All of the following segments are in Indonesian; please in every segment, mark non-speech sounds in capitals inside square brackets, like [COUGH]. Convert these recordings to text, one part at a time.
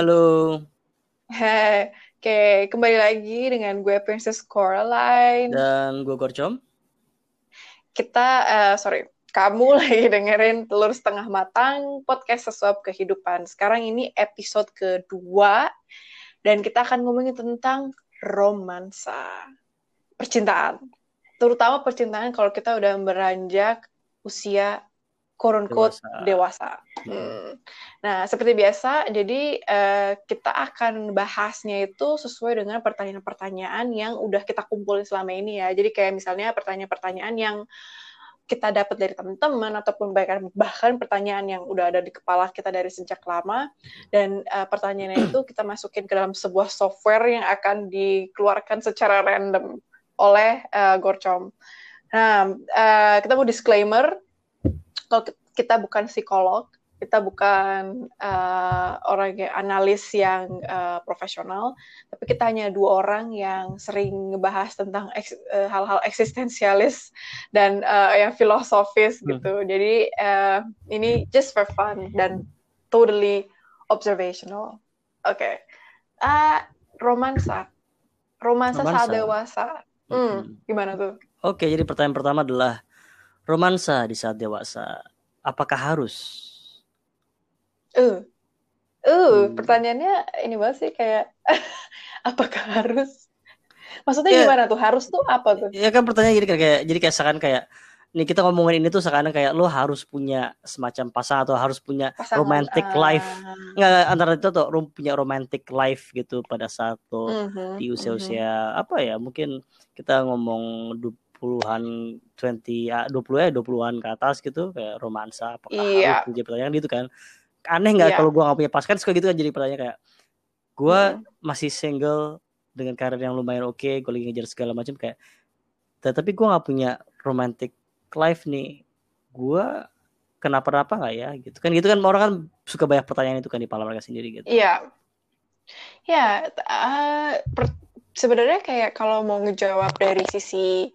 Halo. Hei, oke kembali lagi dengan gue Princess Coraline. Dan gue Gorcom. Kita, uh, sorry, kamu [LAUGHS] lagi dengerin Telur Setengah Matang, podcast sesuap kehidupan. Sekarang ini episode kedua, dan kita akan ngomongin tentang romansa, percintaan. Terutama percintaan kalau kita udah beranjak usia quote dewasa. dewasa. Hmm. Nah, seperti biasa, jadi uh, kita akan bahasnya itu sesuai dengan pertanyaan-pertanyaan yang udah kita kumpulin selama ini ya. Jadi kayak misalnya pertanyaan-pertanyaan yang kita dapat dari teman-teman ataupun bahkan bahkan pertanyaan yang udah ada di kepala kita dari sejak lama dan uh, pertanyaannya itu kita masukin ke dalam sebuah software yang akan dikeluarkan secara random oleh uh, Gorcom. Nah, uh, kita mau disclaimer kalau kita bukan psikolog, kita bukan uh, orang yang analis yang uh, profesional, tapi kita hanya dua orang yang sering ngebahas tentang eks, uh, hal-hal eksistensialis dan uh, yang filosofis hmm. gitu. Jadi uh, ini just for fun dan totally observational. Oke, okay. uh, romansa, romansa, romansa. saat dewasa. Hmm, hmm. Gimana tuh? Oke, jadi pertanyaan pertama adalah romansa di saat dewasa, apakah harus? Uh, uh, hmm. pertanyaannya ini banget sih kayak [LAUGHS] apakah harus? Maksudnya ya, gimana tuh? Harus tuh apa tuh? Ya kan pertanyaan jadi kayak jadi kayak seakan kayak nih kita ngomongin ini tuh sekarang kayak lo harus punya semacam pasangan atau harus punya pasangan, romantic uh, life nggak antara itu tuh rom, punya romantic life gitu pada saat lo uh -huh, di usia-usia -huh. apa ya mungkin kita ngomong 20 ya 20 ya 20-an ke atas gitu kayak romansa apakah iya. harus jadi pertanyaan gitu kan aneh nggak yeah. kalau gue gak punya pasangan suka gitu kan jadi pertanyaan kayak gue hmm. masih single dengan karir yang lumayan oke okay, gue lagi ngejar segala macam kayak tapi gue nggak punya romantic life nih gue kenapa-napa nggak ya gitu kan gitu kan orang kan suka banyak pertanyaan itu kan di kepala mereka sendiri gitu iya yeah. ya yeah, uh, sebenarnya kayak kalau mau ngejawab dari sisi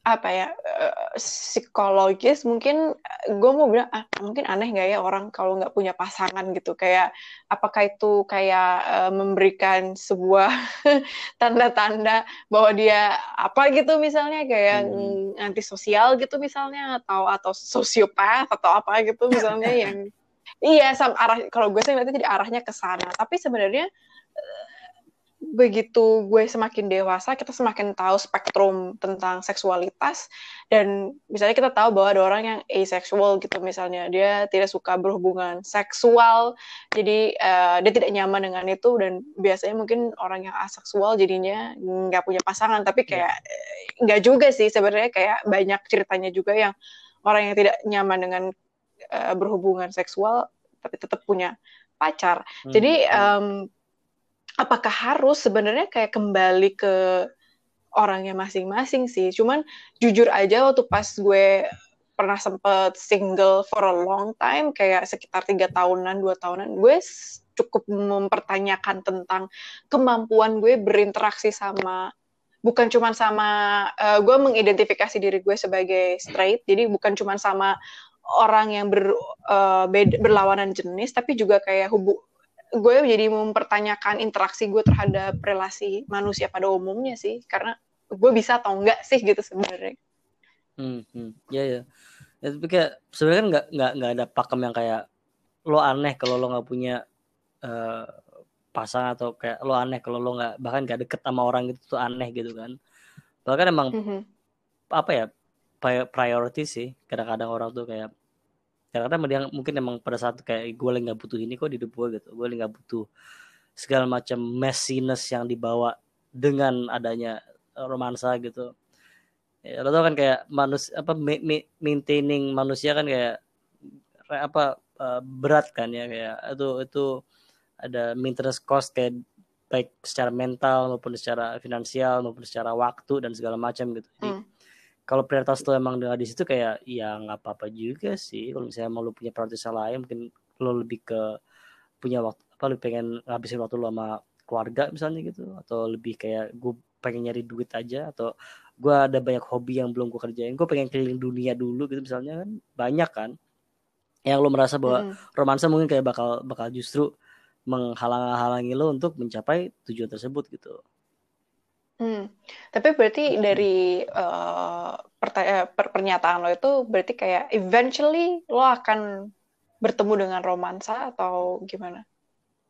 apa ya uh, psikologis mungkin gue mau bilang ah mungkin aneh nggak ya orang kalau nggak punya pasangan gitu kayak apakah itu kayak uh, memberikan sebuah [LAUGHS] tanda-tanda bahwa dia apa gitu misalnya kayak hmm. antisosial gitu misalnya atau atau sosiopat atau apa gitu misalnya [LAUGHS] yang iya sama arah kalau gue sih berarti jadi arahnya ke sana tapi sebenarnya begitu gue semakin dewasa, kita semakin tahu spektrum tentang seksualitas dan misalnya kita tahu bahwa ada orang yang asexual gitu misalnya dia tidak suka berhubungan seksual, jadi uh, dia tidak nyaman dengan itu dan biasanya mungkin orang yang aseksual jadinya nggak punya pasangan, tapi iya. kayak yeah. nggak juga sih sebenarnya kayak banyak ceritanya juga yang orang yang tidak nyaman dengan uh, berhubungan seksual tapi tetap punya pacar. Hmm. Jadi um, apakah harus sebenarnya kayak kembali ke orangnya masing-masing sih. Cuman jujur aja waktu pas gue pernah sempet single for a long time, kayak sekitar tiga tahunan, dua tahunan, gue cukup mempertanyakan tentang kemampuan gue berinteraksi sama bukan cuma sama uh, gue mengidentifikasi diri gue sebagai straight, jadi bukan cuma sama orang yang ber, uh, beda, berlawanan jenis, tapi juga kayak hubu gue jadi mempertanyakan interaksi gue terhadap relasi manusia pada umumnya sih karena gue bisa atau enggak sih gitu sebenarnya hmm, hmm. ya ya ya tapi kayak sebenarnya kan nggak nggak nggak ada pakem yang kayak lo aneh kalau lo nggak punya uh, pasang atau kayak lo aneh kalau lo nggak bahkan nggak deket sama orang gitu tuh aneh gitu kan bahkan emang mm -hmm. apa ya priority sih kadang-kadang orang tuh kayak karena dia mungkin emang pada saat kayak gue lagi nggak butuh ini kok di hidup gue gitu. Gue lagi nggak butuh segala macam messiness yang dibawa dengan adanya romansa gitu. Ya, lo tau kan kayak manus apa maintaining manusia kan kayak apa uh, berat kan ya kayak itu itu ada maintenance cost kayak baik secara mental maupun secara finansial maupun secara waktu dan segala macam gitu. Hmm kalau prioritas lo emang dengan di situ kayak ya nggak apa-apa juga sih kalau misalnya mau lo punya prioritas yang lain mungkin lo lebih ke punya waktu apa lo pengen ngabisin waktu lo sama keluarga misalnya gitu atau lebih kayak gue pengen nyari duit aja atau gue ada banyak hobi yang belum gue kerjain gue pengen keliling dunia dulu gitu misalnya kan banyak kan yang lo merasa bahwa hmm. romansa mungkin kayak bakal bakal justru menghalang-halangi lo untuk mencapai tujuan tersebut gitu. Hmm. Tapi berarti dari uh, per pernyataan lo itu berarti kayak eventually lo akan bertemu dengan romansa atau gimana?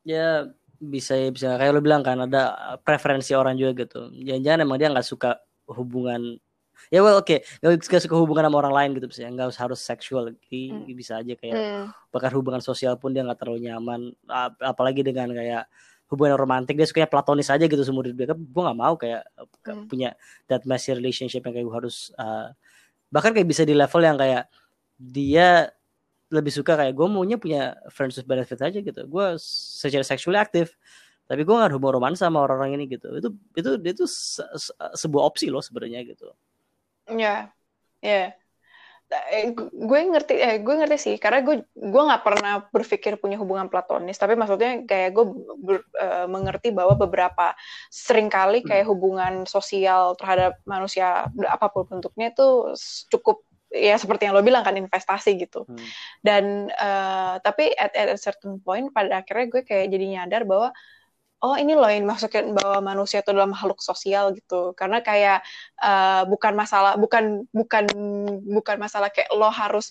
Ya bisa bisa kayak lo bilang kan ada preferensi orang juga gitu. Jangan-jangan emang dia nggak suka hubungan ya well oke okay. nggak suka hubungan sama orang lain gitu bisa nggak harus seksual hmm. bisa aja kayak hmm. bahkan hubungan sosial pun dia nggak terlalu nyaman apalagi dengan kayak hubungan romantis dia sukanya platonis aja gitu seumur hidup dia kan gue gak mau kayak hmm. punya that messy relationship yang kayak gue harus uh, bahkan kayak bisa di level yang kayak dia lebih suka kayak gue maunya punya friends with benefit aja gitu gue secara seksual aktif tapi gue gak hubungan romantis sama orang-orang ini gitu itu itu itu se se sebuah opsi loh sebenarnya gitu ya yeah. ya yeah eh, gue ngerti eh gue ngerti sih karena gue gue nggak pernah berpikir punya hubungan platonis tapi maksudnya kayak gue ber, uh, mengerti bahwa beberapa sering kali hmm. kayak hubungan sosial terhadap manusia apa pun bentuknya itu cukup ya seperti yang lo bilang kan investasi gitu hmm. dan uh, tapi at, at a certain point pada akhirnya gue kayak jadi nyadar bahwa oh ini loh yang maksudnya bahwa manusia itu adalah makhluk sosial gitu karena kayak uh, bukan masalah bukan bukan bukan masalah kayak lo harus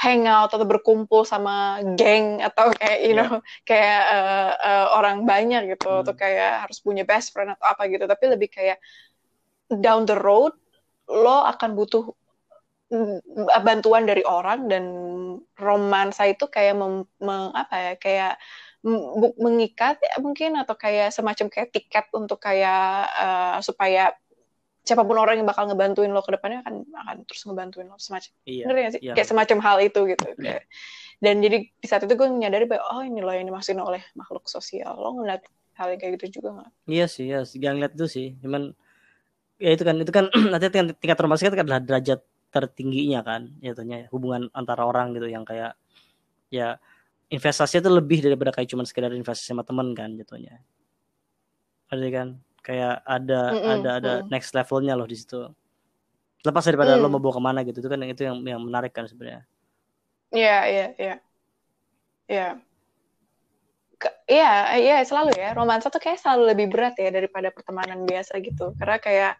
hangout atau berkumpul sama geng atau kayak you iya. know kayak uh, uh, orang banyak gitu hmm. atau kayak harus punya best friend atau apa gitu tapi lebih kayak down the road lo akan butuh mm, bantuan dari orang dan romansa itu kayak mem, mem, apa ya kayak mengikat ya mungkin atau kayak semacam kayak tiket untuk kayak uh, supaya siapa pun orang yang bakal ngebantuin lo ke depannya akan akan terus ngebantuin lo semacam. Iya, ngerti gak sih? iya. kayak semacam hal itu gitu iya. kayak. Dan jadi di saat itu gue menyadari bahwa oh ini loh yang dimaksudin oleh makhluk sosial. Lo ngeliat hal yang kayak gitu juga nggak? Iya sih ya gak ngeliat itu sih. Cuman ya itu kan itu kan [CLEARS THROAT] nanti tingkat, tingkat romantis kan adalah derajat tertingginya kan ya hubungan antara orang gitu yang kayak ya investasi itu lebih daripada kayak cuma sekedar investasi sama temen kan jatuhnya. Ada kan? Kayak ada mm -mm, ada ada mm. next levelnya loh di situ. Lepas daripada mm. lo mau bawa ke mana gitu itu kan yang itu yang yang menarik kan sebenarnya. Iya iya iya. Iya. Iya iya selalu ya. Romansa tuh kayak selalu lebih berat ya daripada pertemanan biasa gitu. Karena kayak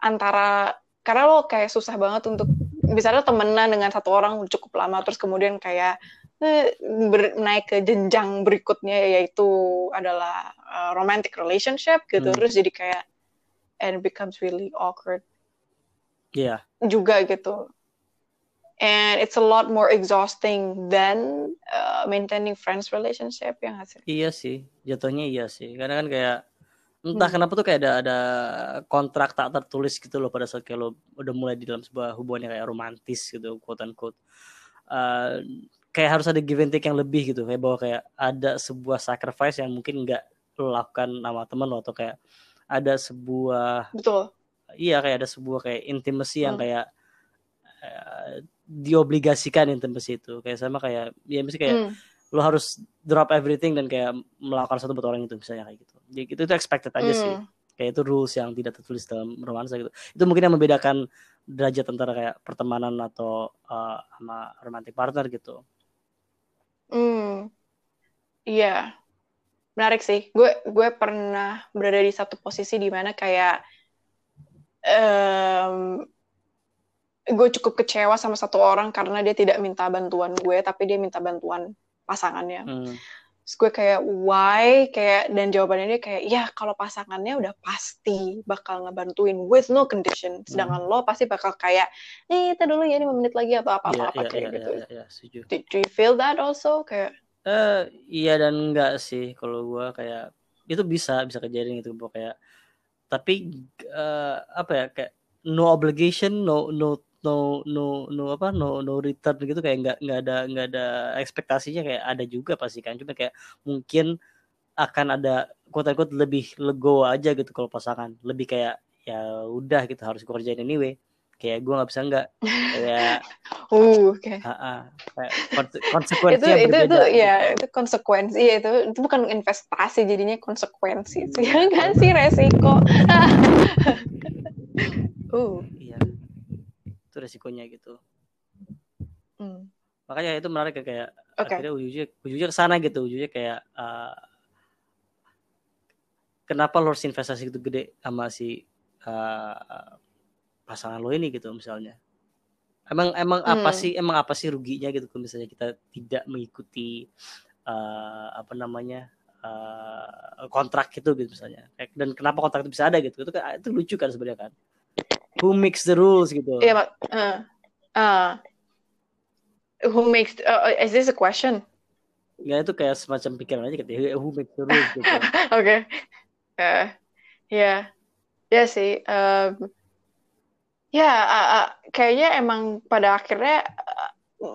antara karena lo kayak susah banget untuk misalnya temenan dengan satu orang cukup lama terus kemudian kayak ber, naik ke jenjang berikutnya yaitu adalah uh, romantic relationship gitu hmm. terus jadi kayak and it becomes really awkward. Yeah. juga gitu and it's a lot more exhausting than uh, maintaining friends relationship yang hasil iya sih jatuhnya iya sih karena kan kayak entah hmm. kenapa tuh kayak ada ada kontrak tak tertulis gitu loh pada saat kayak lo udah mulai di dalam sebuah hubungan yang kayak romantis gitu quote unquote uh, kayak harus ada give and take yang lebih gitu. Kayak bahwa kayak ada sebuah sacrifice yang mungkin nggak lo lakukan sama temen lo atau kayak ada sebuah betul. Iya kayak ada sebuah kayak intimacy yang hmm. kayak uh, diobligasikan intimacy itu. Kayak sama kayak ya mesti kayak hmm. lo harus drop everything dan kayak melakukan satu buat orang itu misalnya kayak gitu. Jadi itu itu expected aja hmm. sih kayak itu rules yang tidak tertulis dalam romansa gitu. Itu mungkin yang membedakan derajat antara kayak pertemanan atau uh, sama romantic partner gitu Hmm, iya, menarik sih. Gue gue pernah berada di satu posisi di mana kayak um, gue cukup kecewa sama satu orang karena dia tidak minta bantuan gue, tapi dia minta bantuan pasangannya. Hmm. Terus gue kayak why kayak dan jawabannya dia kayak ya kalau pasangannya udah pasti bakal ngebantuin with no condition. Sedangkan hmm. lo pasti bakal kayak nih kita dulu ya lima menit lagi atau apa apa, yeah, apa yeah, kayak yeah, gitu. Yeah, yeah, setuju. Do, do you feel that also kayak? Uh, iya dan enggak sih kalau gue kayak itu bisa bisa kejadian gitu kayak tapi uh, apa ya kayak no obligation no no no no no apa no no return gitu kayak nggak nggak ada nggak ada ekspektasinya kayak ada juga pasti kan. Cuma kayak mungkin akan ada quote unquote lebih lego aja gitu kalau pasangan. Lebih kayak ya udah gitu harus gue kerjain anyway. Kayak gue nggak bisa nggak. Kayak [LAUGHS] uh okay. konsekuensi itu itu itu ya itu konsekuensi ya itu itu bukan investasi jadinya konsekuensi. Sih [LAUGHS] ya kan sih resiko? [LAUGHS] Uh itu resikonya gitu hmm. makanya itu menarik ya, kayak okay. akhirnya ujungnya ujungnya ke sana gitu ujungnya kayak uh, kenapa lo harus investasi itu gede sama si uh, pasangan lo ini gitu misalnya emang emang hmm. apa sih emang apa sih ruginya gitu kalau misalnya kita tidak mengikuti uh, apa namanya uh, kontrak itu gitu misalnya dan kenapa kontrak itu bisa ada gitu itu kan itu lucu kan sebenarnya kan who makes the rules gitu iya yeah, uh, uh, who makes uh, is this a question Ya itu kayak semacam pikiran aja gitu. Who makes the rules gitu. [LAUGHS] Oke. okay. Uh, ya. Ya sih. Um, ya uh, uh, kayaknya emang pada akhirnya uh,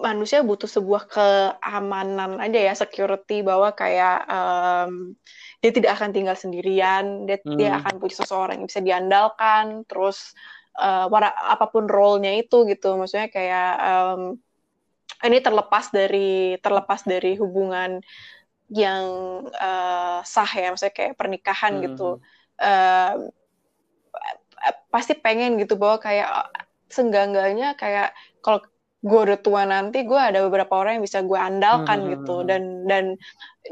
manusia butuh sebuah keamanan aja ya security bahwa kayak um, dia tidak akan tinggal sendirian dia hmm. dia akan punya seseorang yang bisa diandalkan terus uh, apa pun role-nya itu gitu. Maksudnya kayak um, ini terlepas dari terlepas dari hubungan yang uh, sah ya. Maksudnya kayak pernikahan hmm. gitu. uh, pasti pengen gitu bahwa kayak senggangganya kayak kalau gue udah tua nanti gue ada beberapa orang yang bisa gue andalkan hmm. gitu. dan dan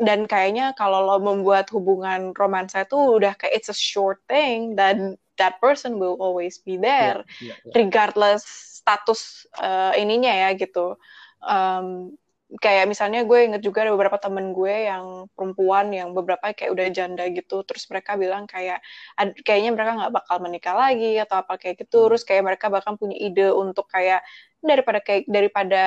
dan kayaknya kalau lo membuat hubungan romansa itu udah kayak it's a short thing. Dan that person will always be there yeah, yeah, yeah. regardless status uh, ininya ya gitu um, kayak misalnya gue inget juga ada beberapa temen gue yang perempuan yang beberapa kayak udah janda gitu terus mereka bilang kayak kayaknya mereka nggak bakal menikah lagi atau apa kayak gitu hmm. terus kayak mereka bahkan punya ide untuk kayak daripada kayak daripada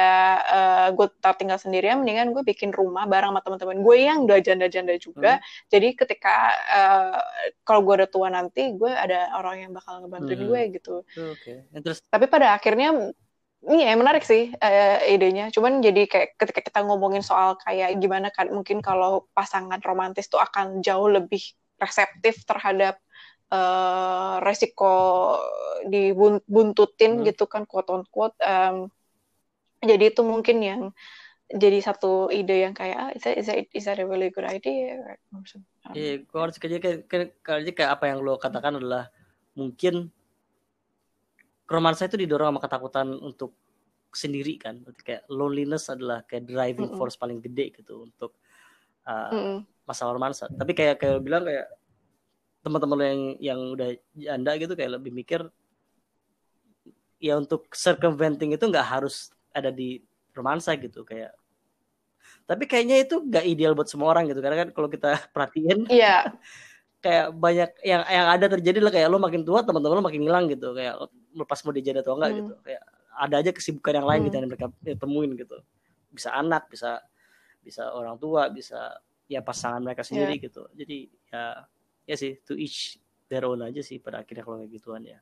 uh, gue tetap tinggal sendirian mendingan gue bikin rumah bareng sama teman-teman gue yang udah janda-janda juga hmm. jadi ketika uh, kalau gue udah tua nanti gue ada orang yang bakal ngebantuin hmm. gue gitu okay. terus tapi pada akhirnya Iya, menarik sih uh, idenya. Cuman jadi kayak ketika kita ngomongin soal kayak gimana kan mungkin kalau pasangan romantis tuh akan jauh lebih reseptif terhadap uh, resiko dibuntutin hmm. gitu kan quote on quote. Um, jadi itu mungkin yang jadi satu ide yang kayak ah, is that, is that, is that a really good idea? Iya, gue harus kerja kayak, kayak, apa yang lo katakan adalah mungkin romansa itu didorong sama ketakutan untuk sendiri kan Berarti kayak loneliness adalah kayak driving mm -mm. force paling gede gitu untuk uh, mm -mm. masalah romansa tapi kayak kayak bilang kayak teman-teman yang yang udah janda gitu kayak lebih mikir ya untuk circumventing itu nggak harus ada di romansa gitu kayak tapi kayaknya itu nggak ideal buat semua orang gitu karena kan kalau kita [LAUGHS] perhatiin iya [LAUGHS] kayak banyak yang yang ada terjadi lah kayak lo makin tua teman-teman lo makin hilang gitu kayak lepas mau dijadi atau enggak hmm. gitu kayak ada aja kesibukan yang lain hmm. gitu yang mereka ya, temuin gitu bisa anak bisa bisa orang tua bisa ya pasangan mereka sendiri yeah. gitu jadi ya ya sih to each their own aja sih pada akhirnya kalau kayak gituan ya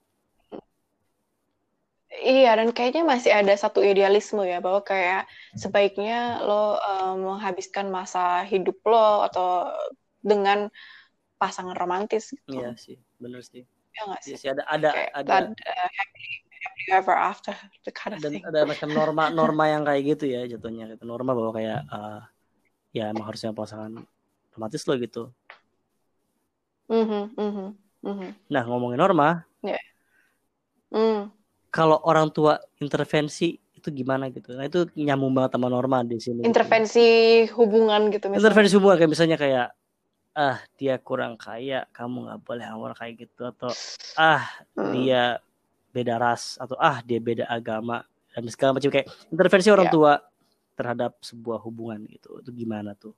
Iya, dan kayaknya masih ada satu idealisme ya, bahwa kayak sebaiknya lo um, menghabiskan masa hidup lo atau dengan pasangan romantis gitu. Iya sih, bener sih. Ya gak sih? Iya sih ada ada kayak ada uh, happy, happy ever after the kind of dan thing. ada macam norma [LAUGHS] norma yang kayak gitu ya jatuhnya gitu. Norma bahwa kayak uh, ya emang harusnya pasangan romantis lo gitu. Mm -hmm, mm -hmm, mm -hmm. Nah ngomongin norma, yeah. mm. kalau orang tua intervensi itu gimana gitu. Nah itu nyambung banget sama norma di sini. Intervensi gitu. hubungan gitu misalnya. Intervensi hubungan kayak misalnya kayak ah dia kurang kaya kamu nggak boleh awal kayak gitu atau ah hmm. dia beda ras atau ah dia beda agama dan segala macam kayak intervensi orang yeah. tua terhadap sebuah hubungan gitu itu gimana tuh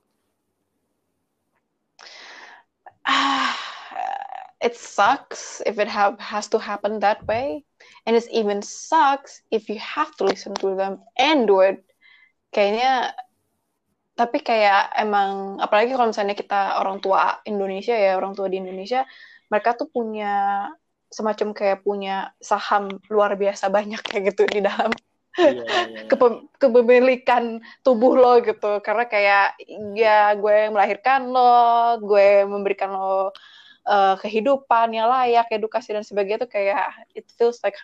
ah it sucks if it have has to happen that way. And it even sucks if you have to listen to them and do it. Kayaknya tapi kayak emang apalagi kalau misalnya kita orang tua Indonesia ya orang tua di Indonesia mereka tuh punya semacam kayak punya saham luar biasa banyak kayak gitu di dalam yeah, yeah, yeah. Kepe kepemilikan tubuh lo gitu. Karena kayak ya gue melahirkan lo gue memberikan lo uh, kehidupan yang layak edukasi dan sebagainya tuh kayak it feels like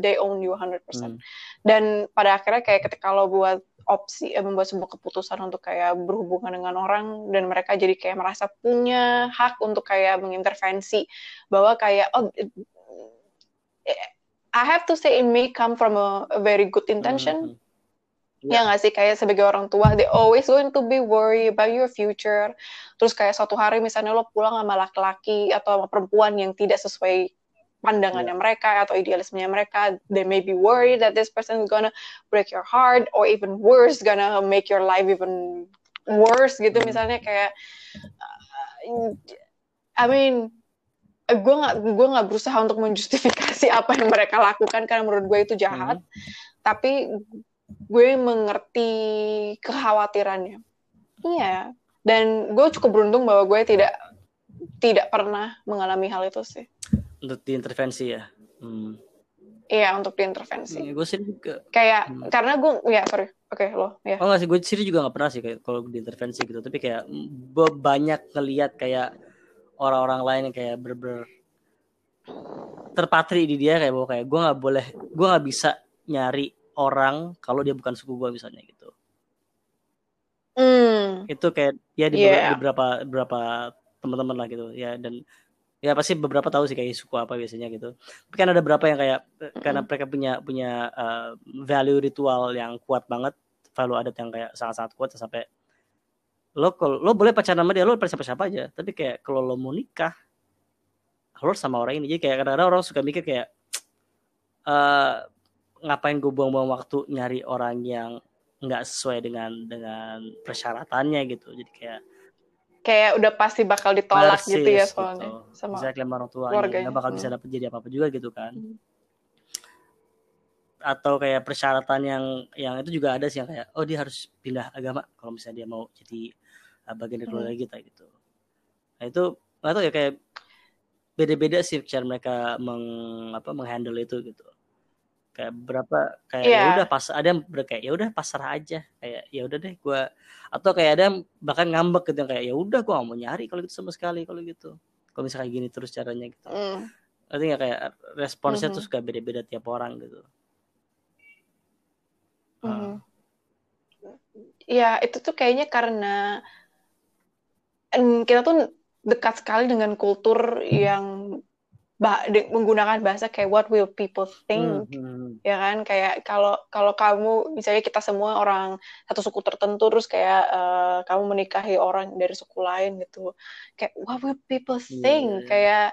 they own you 100% hmm. dan pada akhirnya kayak ketika lo buat opsi eh, membuat sebuah keputusan untuk kayak berhubungan dengan orang dan mereka jadi kayak merasa punya hak untuk kayak mengintervensi bahwa kayak oh I have to say it may come from a, a very good intention mm -hmm. Ya nggak sih kayak sebagai orang tua, they always going to be worry about your future. Terus kayak suatu hari misalnya lo pulang sama laki-laki atau sama perempuan yang tidak sesuai pandangannya yeah. mereka atau idealismenya mereka, they may be worried that this person is gonna break your heart or even worse, gonna make your life even worse gitu. Hmm. Misalnya kayak, uh, I mean, gue nggak gue nggak berusaha untuk menjustifikasi [LAUGHS] apa yang mereka lakukan karena menurut gue itu jahat. Hmm. Tapi gue mengerti kekhawatirannya. Iya. Dan gue cukup beruntung bahwa gue tidak tidak pernah mengalami hal itu sih. Untuk diintervensi ya. Hmm. Iya untuk diintervensi. Ya, gue sih juga. Kayak hmm. karena gue ya sorry. Oke okay, lo ya. Oh nggak sih gue sendiri juga nggak pernah sih kayak kalau diintervensi gitu. Tapi kayak banyak ngelihat kayak orang-orang lain yang kayak ber, -ber terpatri di dia kayak bahwa kayak gue nggak boleh gue nggak bisa nyari orang kalau dia bukan suku gue misalnya gitu. Mm. Itu kayak ya di yeah. beberapa beberapa teman-teman lah gitu ya dan ya pasti beberapa tahu sih kayak suku apa biasanya gitu. Tapi kan ada beberapa yang kayak mm. karena mereka punya punya uh, value ritual yang kuat banget, value adat yang kayak sangat-sangat kuat sampai lo kalau lo boleh pacaran sama dia lo siapa siapa aja tapi kayak kalau lo mau nikah lo sama orang ini jadi kayak kadang-kadang orang suka mikir kayak uh, ngapain gue buang-buang waktu nyari orang yang nggak sesuai dengan dengan persyaratannya gitu jadi kayak kayak udah pasti bakal ditolak narsis, gitu ya soalnya gitu. sama misalnya orang tuanya nggak bakal hmm. bisa dapet jadi apa apa juga gitu kan hmm. atau kayak persyaratan yang yang itu juga ada sih yang kayak oh dia harus pindah agama kalau misalnya dia mau jadi uh, bagian dari keluarga hmm. kita gitu nah itu nggak tahu ya kayak beda-beda sih cara mereka meng apa menghandle itu gitu kayak berapa kayak yeah. ya udah pas ada yang kayak ya udah pasrah aja kayak ya udah deh gue atau kayak ada yang bahkan ngambek gitu kayak ya udah gue gak mau nyari kalau gitu sama sekali kalau gitu kalau misalnya kayak gini terus caranya gitu mm. artinya kayak responsnya mm -hmm. tuh suka beda-beda tiap orang gitu mm -hmm. ya itu tuh kayaknya karena kita tuh dekat sekali dengan kultur yang bah menggunakan bahasa kayak what will people think mm-hmm. ya kan kayak kalau kalau kamu misalnya kita semua orang satu suku tertentu terus kayak uh, kamu menikahi orang dari suku lain gitu kayak what will people think yeah. kayak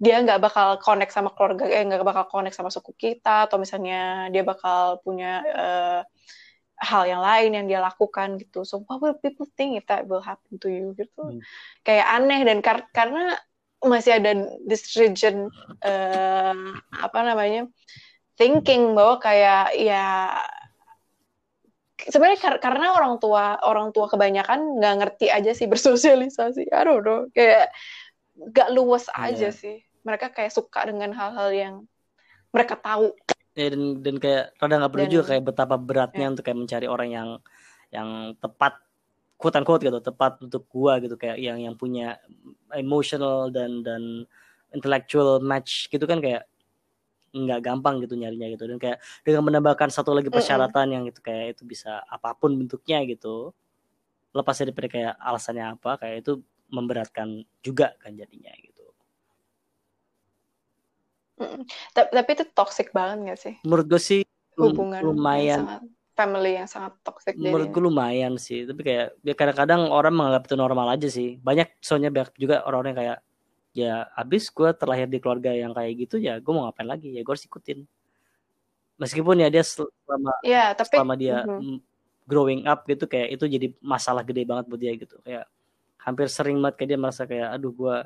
dia nggak bakal connect sama keluarga eh nggak bakal connect sama suku kita atau misalnya dia bakal punya uh, hal yang lain yang dia lakukan gitu so what will people think if that will happen to you gitu hmm. kayak aneh dan kar karena masih ada this region uh, apa namanya thinking bahwa kayak ya sebenarnya kar karena orang tua orang tua kebanyakan nggak ngerti aja sih bersosialisasi I don't know kayak gak luas yeah. aja sih mereka kayak suka dengan hal-hal yang mereka tahu ya dan dan kayak rada nggak perlu juga kayak betapa beratnya yeah. untuk kayak mencari orang yang yang tepat quote unquote gitu tepat untuk gua gitu kayak yang yang punya emotional dan dan intellectual match gitu kan kayak nggak gampang gitu nyarinya gitu dan kayak dengan menambahkan satu lagi persyaratan mm -hmm. yang itu kayak itu bisa apa pun bentuknya gitu lepas dari kayak alasannya apa kayak itu memberatkan juga kan jadinya gitu. Mm, tapi itu toxic banget gak sih? Menurut gue sih hubungan lumayan sangat family yang sangat toxic menurut gue lumayan sih. Tapi kayak ya kadang-kadang orang menganggap itu normal aja sih. Banyak soalnya banyak juga orang-orang yang kayak ya abis gue terlahir di keluarga yang kayak gitu ya gue mau ngapain lagi? Ya gue harus ikutin. Meskipun ya dia selama ya, tapi, selama dia uh -huh. growing up gitu kayak itu jadi masalah gede banget buat dia gitu. Kayak hampir sering banget kayak dia merasa kayak aduh gue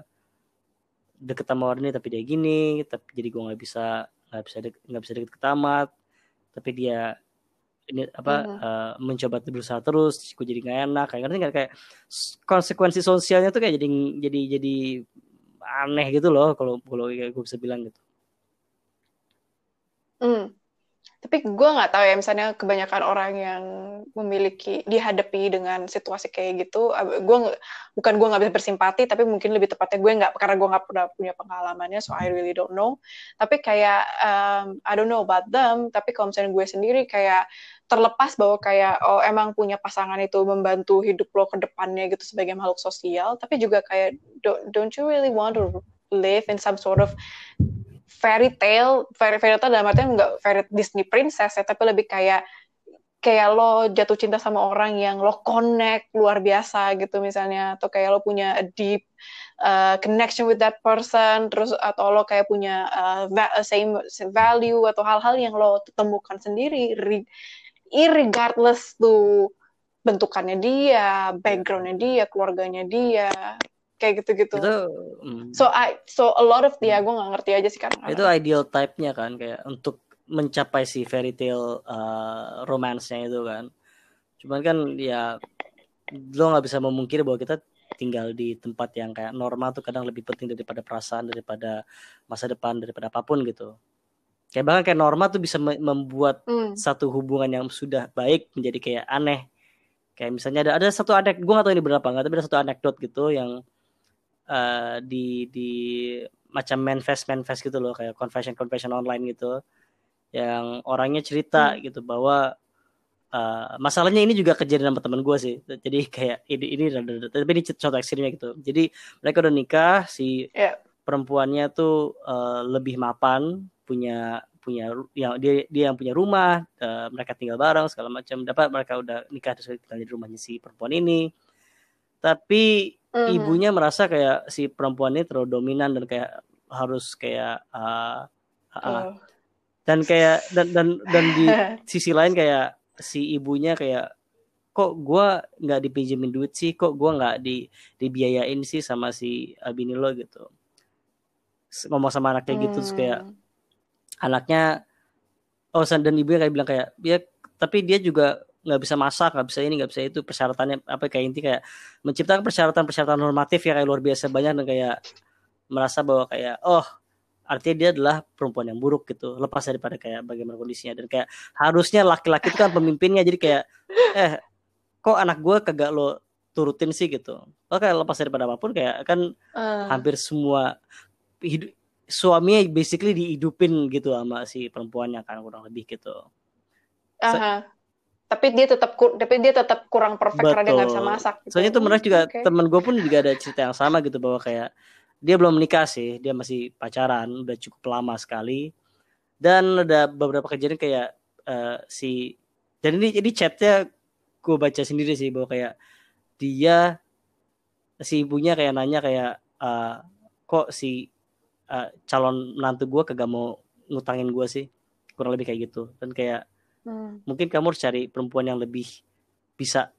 deket sama orang ini tapi dia gini tapi jadi gue nggak bisa nggak bisa nggak bisa deket ke tamat. Tapi dia ini apa uh, uh, mencoba berusaha terus gue jadi nggak enak kayak ngerti kayak konsekuensi sosialnya tuh kayak jadi jadi jadi aneh gitu loh kalau kalau gue bisa bilang gitu. Hmm. Tapi gue nggak tahu ya misalnya kebanyakan orang yang memiliki dihadapi dengan situasi kayak gitu gue bukan gue nggak bisa bersimpati tapi mungkin lebih tepatnya gue nggak karena gue nggak pernah punya pengalamannya so I really don't know. Tapi kayak um, I don't know about them tapi kalau misalnya gue sendiri kayak terlepas bahwa kayak oh emang punya pasangan itu membantu hidup lo ke depannya gitu sebagai makhluk sosial tapi juga kayak don't, don't you really want to live in some sort of fairy tale? Fairy, fairy tale dalam artian nggak fairy Disney princess ya tapi lebih kayak kayak lo jatuh cinta sama orang yang lo connect luar biasa gitu misalnya atau kayak lo punya a deep uh, connection with that person terus atau lo kayak punya uh, same value atau hal-hal yang lo temukan sendiri irregardless tuh bentukannya dia, backgroundnya dia, keluarganya dia, kayak gitu-gitu. Itu, mm, so I so a lot of dia gue nggak ngerti aja sih kan. Itu ideal type-nya kan kayak untuk mencapai si fairy tale uh, romance-nya itu kan. Cuman kan ya lo nggak bisa memungkiri bahwa kita tinggal di tempat yang kayak normal tuh kadang lebih penting daripada perasaan daripada masa depan daripada apa pun gitu kayak bahkan kayak norma tuh bisa membuat mm. satu hubungan yang sudah baik menjadi kayak aneh kayak misalnya ada ada satu anek gue gak tahu ini berapa nggak tapi ada satu anekdot gitu yang uh, di di macam manifest manifest gitu loh kayak confession confession online gitu yang orangnya cerita hmm. gitu bahwa uh, masalahnya ini juga kejadian sama teman gue sih jadi kayak ini ini tapi ini contoh ekstrimnya gitu jadi mereka udah nikah si yeah. perempuannya tuh uh, lebih mapan punya punya yang dia dia yang punya rumah uh, mereka tinggal bareng segala macam dapat mereka udah nikah terus tinggal di rumahnya si perempuan ini tapi mm-hmm. ibunya merasa kayak si perempuan ini terlalu dominan dan kayak harus kayak uh, uh, uh. dan kayak dan dan dan di [LAUGHS] sisi lain kayak si ibunya kayak kok gue nggak dipinjemin duit sih kok gue nggak di dibiayain sih sama si bini lo gitu ngomong sama anaknya gitu hmm. kayak anaknya oh dan ibunya kayak bilang kayak dia tapi dia juga nggak bisa masak nggak bisa ini nggak bisa itu persyaratannya apa kayak inti kayak menciptakan persyaratan-persyaratan normatif ya kayak luar biasa banyak dan kayak merasa bahwa kayak oh artinya dia adalah perempuan yang buruk gitu lepas daripada kayak bagaimana kondisinya dan kayak harusnya laki-laki itu kan pemimpinnya jadi kayak eh kok anak gue kagak lo turutin sih gitu oke lepas daripada apa pun kayak kan uh. hampir semua hidup suaminya basically dihidupin gitu sama si perempuannya kan kurang lebih gitu. Aha. Tapi dia tetap tapi dia tetap kurang perfect Betul. karena dia nggak bisa masak. Gitu. Soalnya itu menarik juga okay. temen gue pun juga ada cerita yang sama gitu bahwa kayak dia belum menikah sih, dia masih pacaran udah cukup lama sekali dan ada beberapa kejadian kayak uh, si dan ini jadi chatnya gue baca sendiri sih bahwa kayak dia si ibunya kayak nanya kayak uh, kok si uh, calon menantu gue kagak mau ngutangin gue sih kurang lebih kayak gitu dan kayak hmm. mungkin kamu harus cari perempuan yang lebih bisa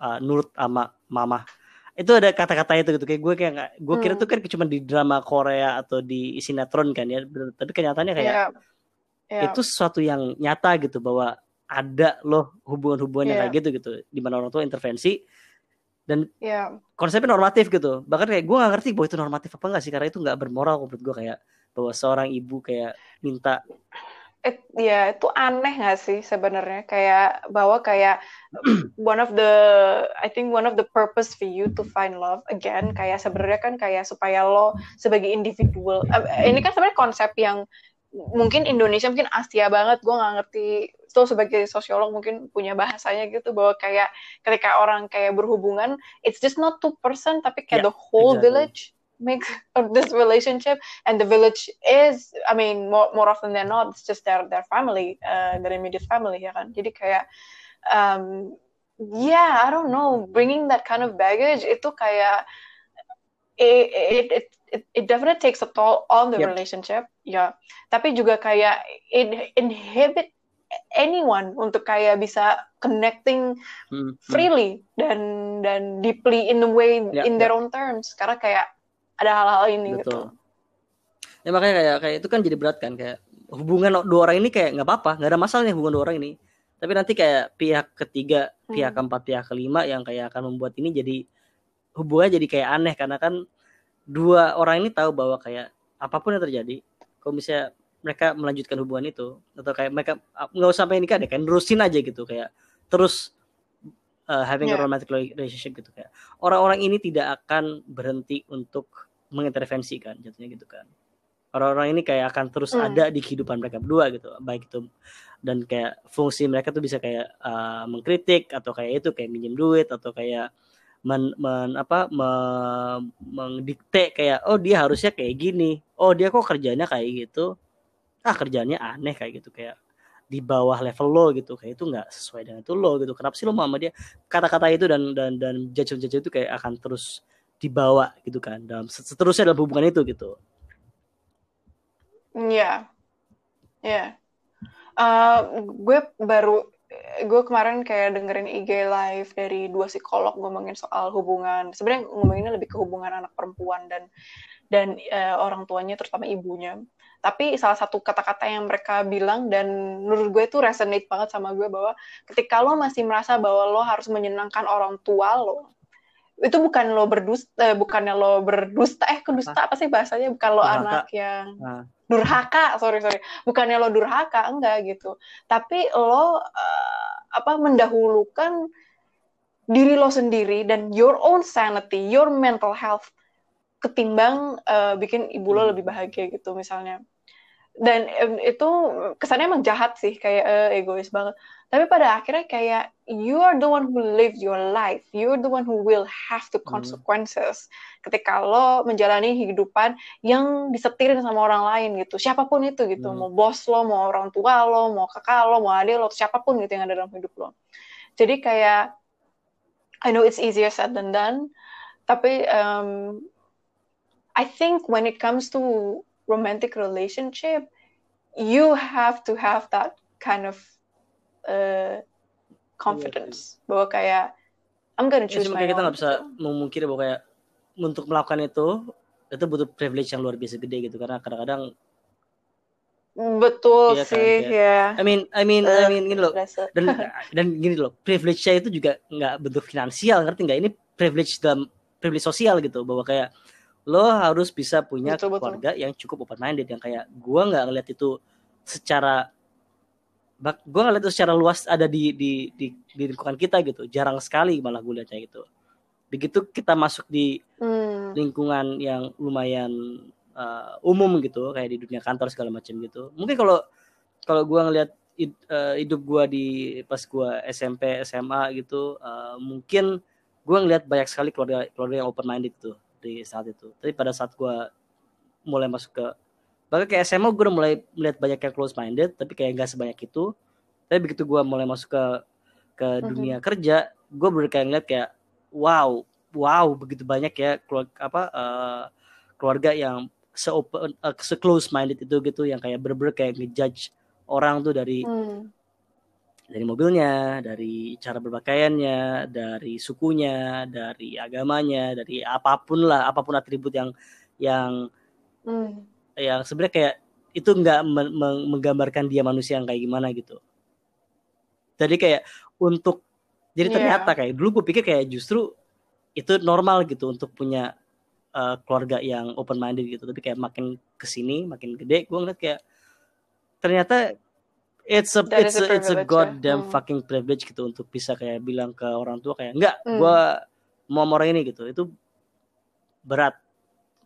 uh, nurut sama mama itu ada kata-kata itu gitu kayak gue kayak gak, gue kira hmm. tuh kan cuma di drama Korea atau di sinetron kan ya tapi kenyataannya kayak yeah. Yeah. itu sesuatu yang nyata gitu bahwa ada loh hubungan-hubungan yeah. yang kayak gitu gitu di mana orang tua intervensi dan yeah. konsepnya normatif gitu bahkan kayak gue gak ngerti bahwa itu normatif apa enggak sih karena itu nggak bermoral menurut gue kayak bahwa seorang ibu kayak minta It, ya itu aneh gak sih sebenarnya kayak bahwa kayak [CLEARS THROAT] one of the I think one of the purpose for you to find love again kayak sebenarnya kan kayak supaya lo sebagai individual uh, ini kan sebenarnya konsep yang mungkin Indonesia mungkin Asia banget gue nggak ngerti itu sebagai sosiolog mungkin punya bahasanya gitu bahwa kayak ketika orang kayak berhubungan it's just not two person tapi kayak yeah, the whole exactly. village makes [LAUGHS] of this relationship and the village is I mean more, more often than not it's just their their family uh, their immediate family ya kan jadi kayak um, yeah I don't know bringing that kind of baggage itu kayak it, it, it it, it definitely takes a toll on the yep. relationship ya tapi juga kayak it inhibit anyone untuk kayak bisa connecting hmm, hmm. freely dan dan deeply in the way yeah, in their yeah. own terms karena kayak ada hal-hal ini gitu. Betul. gitu ya makanya kayak kayak itu kan jadi berat kan kayak hubungan dua orang ini kayak nggak apa-apa nggak ada masalah nih hubungan dua orang ini tapi nanti kayak pihak ketiga hmm. pihak keempat pihak kelima yang kayak akan membuat ini jadi hubungannya jadi kayak aneh karena kan dua orang ini tahu bahwa kayak apa pun yang terjadi kalau misalnya mereka melanjutkan hubungan itu atau kayak mereka ah, nggak usah sampai nikah deh kan terusin aja gitu kayak terus uh, having yeah. a romantic relationship gitu kayak orang-orang ini tidak akan berhenti untuk mengintervensi kan jatuhnya gitu kan orang-orang ini kayak akan terus mm. ada di kehidupan mereka berdua gitu baik itu dan kayak fungsi mereka tuh bisa kayak uh, mengkritik atau kayak itu kayak minjem duit atau kayak men, men apa me, mendikte kayak oh dia harusnya kayak gini oh dia kok kerjanya kayak gitu ah kerjanya aneh kayak gitu kayak di bawah level lo gitu kayak itu nggak sesuai dengan itu lo gitu kenapa sih lo mau sama dia kata-kata itu dan dan dan judgement itu kayak akan terus dibawa gitu kan dalam seterusnya dalam hubungan itu gitu Iya, yeah. ya. Yeah. Uh, gue baru gue kemarin kayak dengerin IG live dari dua psikolog ngomongin soal hubungan. Sebenarnya ngomonginnya lebih ke hubungan anak perempuan dan dan uh, orang tuanya terutama ibunya tapi salah satu kata-kata yang mereka bilang dan menurut gue itu resonate banget sama gue bahwa ketika lo masih merasa bahwa lo harus menyenangkan orang tua lo itu bukan lo berdusta eh, bukannya lo berdusta eh kedusta apa sih bahasanya? Bukan lo durhaka. anak yang durhaka sorry sorry. Bukannya lo durhaka enggak gitu. Tapi lo uh, apa mendahulukan diri lo sendiri dan your own sanity your mental health ketimbang uh, bikin ibu lo hmm. lebih bahagia gitu misalnya dan itu kesannya emang jahat sih kayak uh, egois banget tapi pada akhirnya kayak you are the one who live your life you are the one who will have the hmm. consequences hmm. ketika lo menjalani kehidupan yang disetirin sama orang lain gitu siapa pun itu gitu hmm. mau bos lo mau orang tua lo mau kakak lo mau adik lo siapa pun gitu yang ada dalam hidup lo jadi kayak I know it's easier said than done tapi um, I think when it comes to romantic relationship, you have to have that kind of uh, confidence. Yeah. bahwa kayak I'm gonna choose ya, my kita nggak bisa memungkiri bahwa kayak untuk melakukan itu itu butuh privilege yang luar biasa gede gitu. Karena kadang-kadang betul iya kan, sih kan, ya. I mean I mean uh, I mean gini loh. Dan dan gini loh privilege-nya itu juga nggak bentuk finansial ngerti nggak? Ini privilege dalam privilege sosial gitu. Bahwa kayak lo harus bisa punya betul, keluarga betul. yang cukup open minded yang kayak gue nggak ngeliat itu secara gue ngeliat itu secara luas ada di di di, di lingkungan kita gitu jarang sekali malah gue lihatnya gitu begitu kita masuk di hmm. lingkungan yang lumayan uh, umum gitu kayak di dunia kantor segala macam gitu mungkin kalau kalau gue ngeliat uh, hidup gue di pas gue SMP SMA gitu uh, mungkin gue ngeliat banyak sekali keluarga keluarga yang open minded tuh di saat itu. Tapi pada saat gue mulai masuk ke bahkan kayak SMA gue udah mulai melihat banyak yang close minded tapi kayak nggak sebanyak itu. Tapi begitu gue mulai masuk ke ke mm-hmm. dunia kerja gue bener kayak ngeliat kayak wow wow begitu banyak ya keluarga apa uh, keluarga yang se open uh, se close minded itu gitu yang kayak bener-bener kayak ngejudge orang tuh dari mm dari mobilnya, dari cara berpakaiannya, dari sukunya, dari agamanya, dari apa pun lah, apa pun atribut yang yang hmm. yang sebenarnya kayak itu nggak menggambarkan dia manusia yang kayak gimana gitu. Jadi kayak untuk jadi yeah. ternyata kayak dulu gue pikir kayak justru itu normal gitu untuk punya uh, keluarga yang open minded gitu. Tapi kayak makin ke sini, makin gede, gue ngeliat kayak ternyata it's a That it's a, a it's a ya. goddamn hmm. fucking privilege gitu untuk bisa kayak bilang ke orang tua kayak enggak hmm. gue mau orang ini gitu itu berat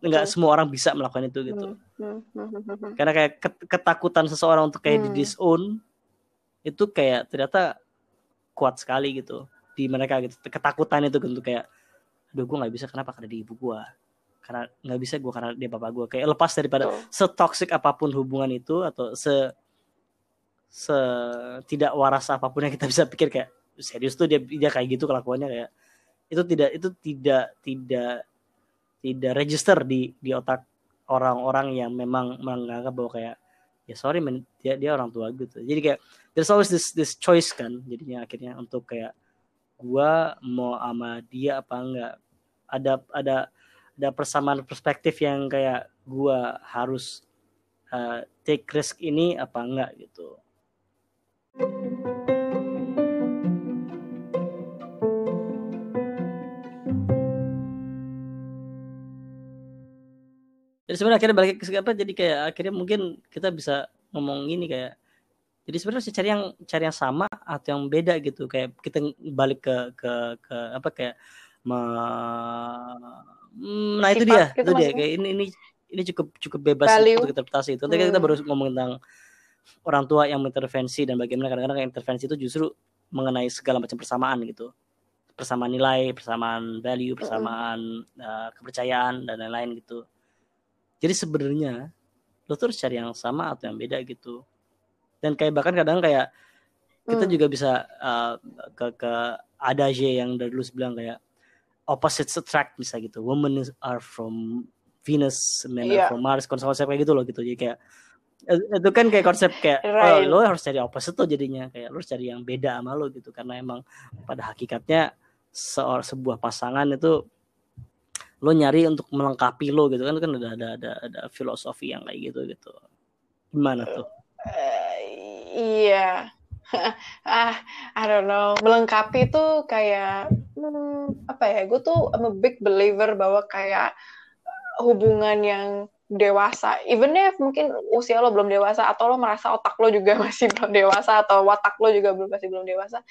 enggak hmm. semua orang bisa melakukan itu gitu hmm. Hmm. hmm. karena kayak ketakutan seseorang untuk kayak hmm. di disown itu kayak ternyata kuat sekali gitu di mereka gitu ketakutan itu gitu kayak aduh gue nggak bisa kenapa karena di ibu gue karena nggak bisa gue karena dia bapak gue kayak lepas daripada oh. setoksik apa pun hubungan itu atau se setidak waras apa pun yang kita [LAUGHS] bisa pikir kayak serius tuh dia dia kayak gitu kelakuannya kayak itu tidak itu tidak tidak tidak register di di otak orang-orang yang memang menganggap bahwa kayak ya sorry men dia dia orang tua gitu. Jadi kayak there's always this this choice kan jadinya akhirnya untuk kayak gua mau sama dia apa enggak? Ada ada ada persamaan perspektif yang kayak gua harus uh, take risk ini apa enggak gitu jadi sebenarnya akhirnya balik ke apa jadi kayak akhirnya mungkin kita bisa ngomong ini kayak jadi sebenarnya cari yang cari yang sama atau yang beda gitu kayak kita balik ke ke ke apa kayak me, hmm, nah itu dia gitu itu dia kayak ini ini ini cukup cukup bebas Value. untuk interpretasi itu. Hmm. kita baru ngomong tentang orang tua yang mengintervensi dan bagaimana kadang-kadang intervensi itu justru mengenai segala macam persamaan gitu. Persamaan nilai persamaan value persamaan uh, kepercayaan dan lain-lain gitu. Jadi sebenarnya lo tuh harus cari yang sama atau yang beda gitu. Dan kayak bahkan kadang kayak kita Hmm. juga bisa uh, ke ke adage yang dari dulu bilang kayak opposites attract bisa gitu. Women is- are from Venus men are Iya. from Mars konsep kayak gitu loh gitu. Jadi kayak itu kan kayak konsep kayak Right. oh, lo harus cari opposite tuh jadinya kayak lo harus cari yang beda sama lo gitu karena emang pada hakikatnya seor sebuah pasangan itu lo nyari untuk melengkapi lo gitu kan kan ada ada ada, ada filosofi yang kayak gitu gitu gimana tuh Eh, iya. [LAUGHS] ah, I don't know. Melengkapi itu kayak hmm, apa ya? Gue tuh I'm a big believer bahwa kayak hubungan yang dewasa, even if mungkin usia lo belum dewasa atau lo merasa otak lo juga [LAUGHS] masih belum dewasa atau watak lo juga belum masih belum dewasa,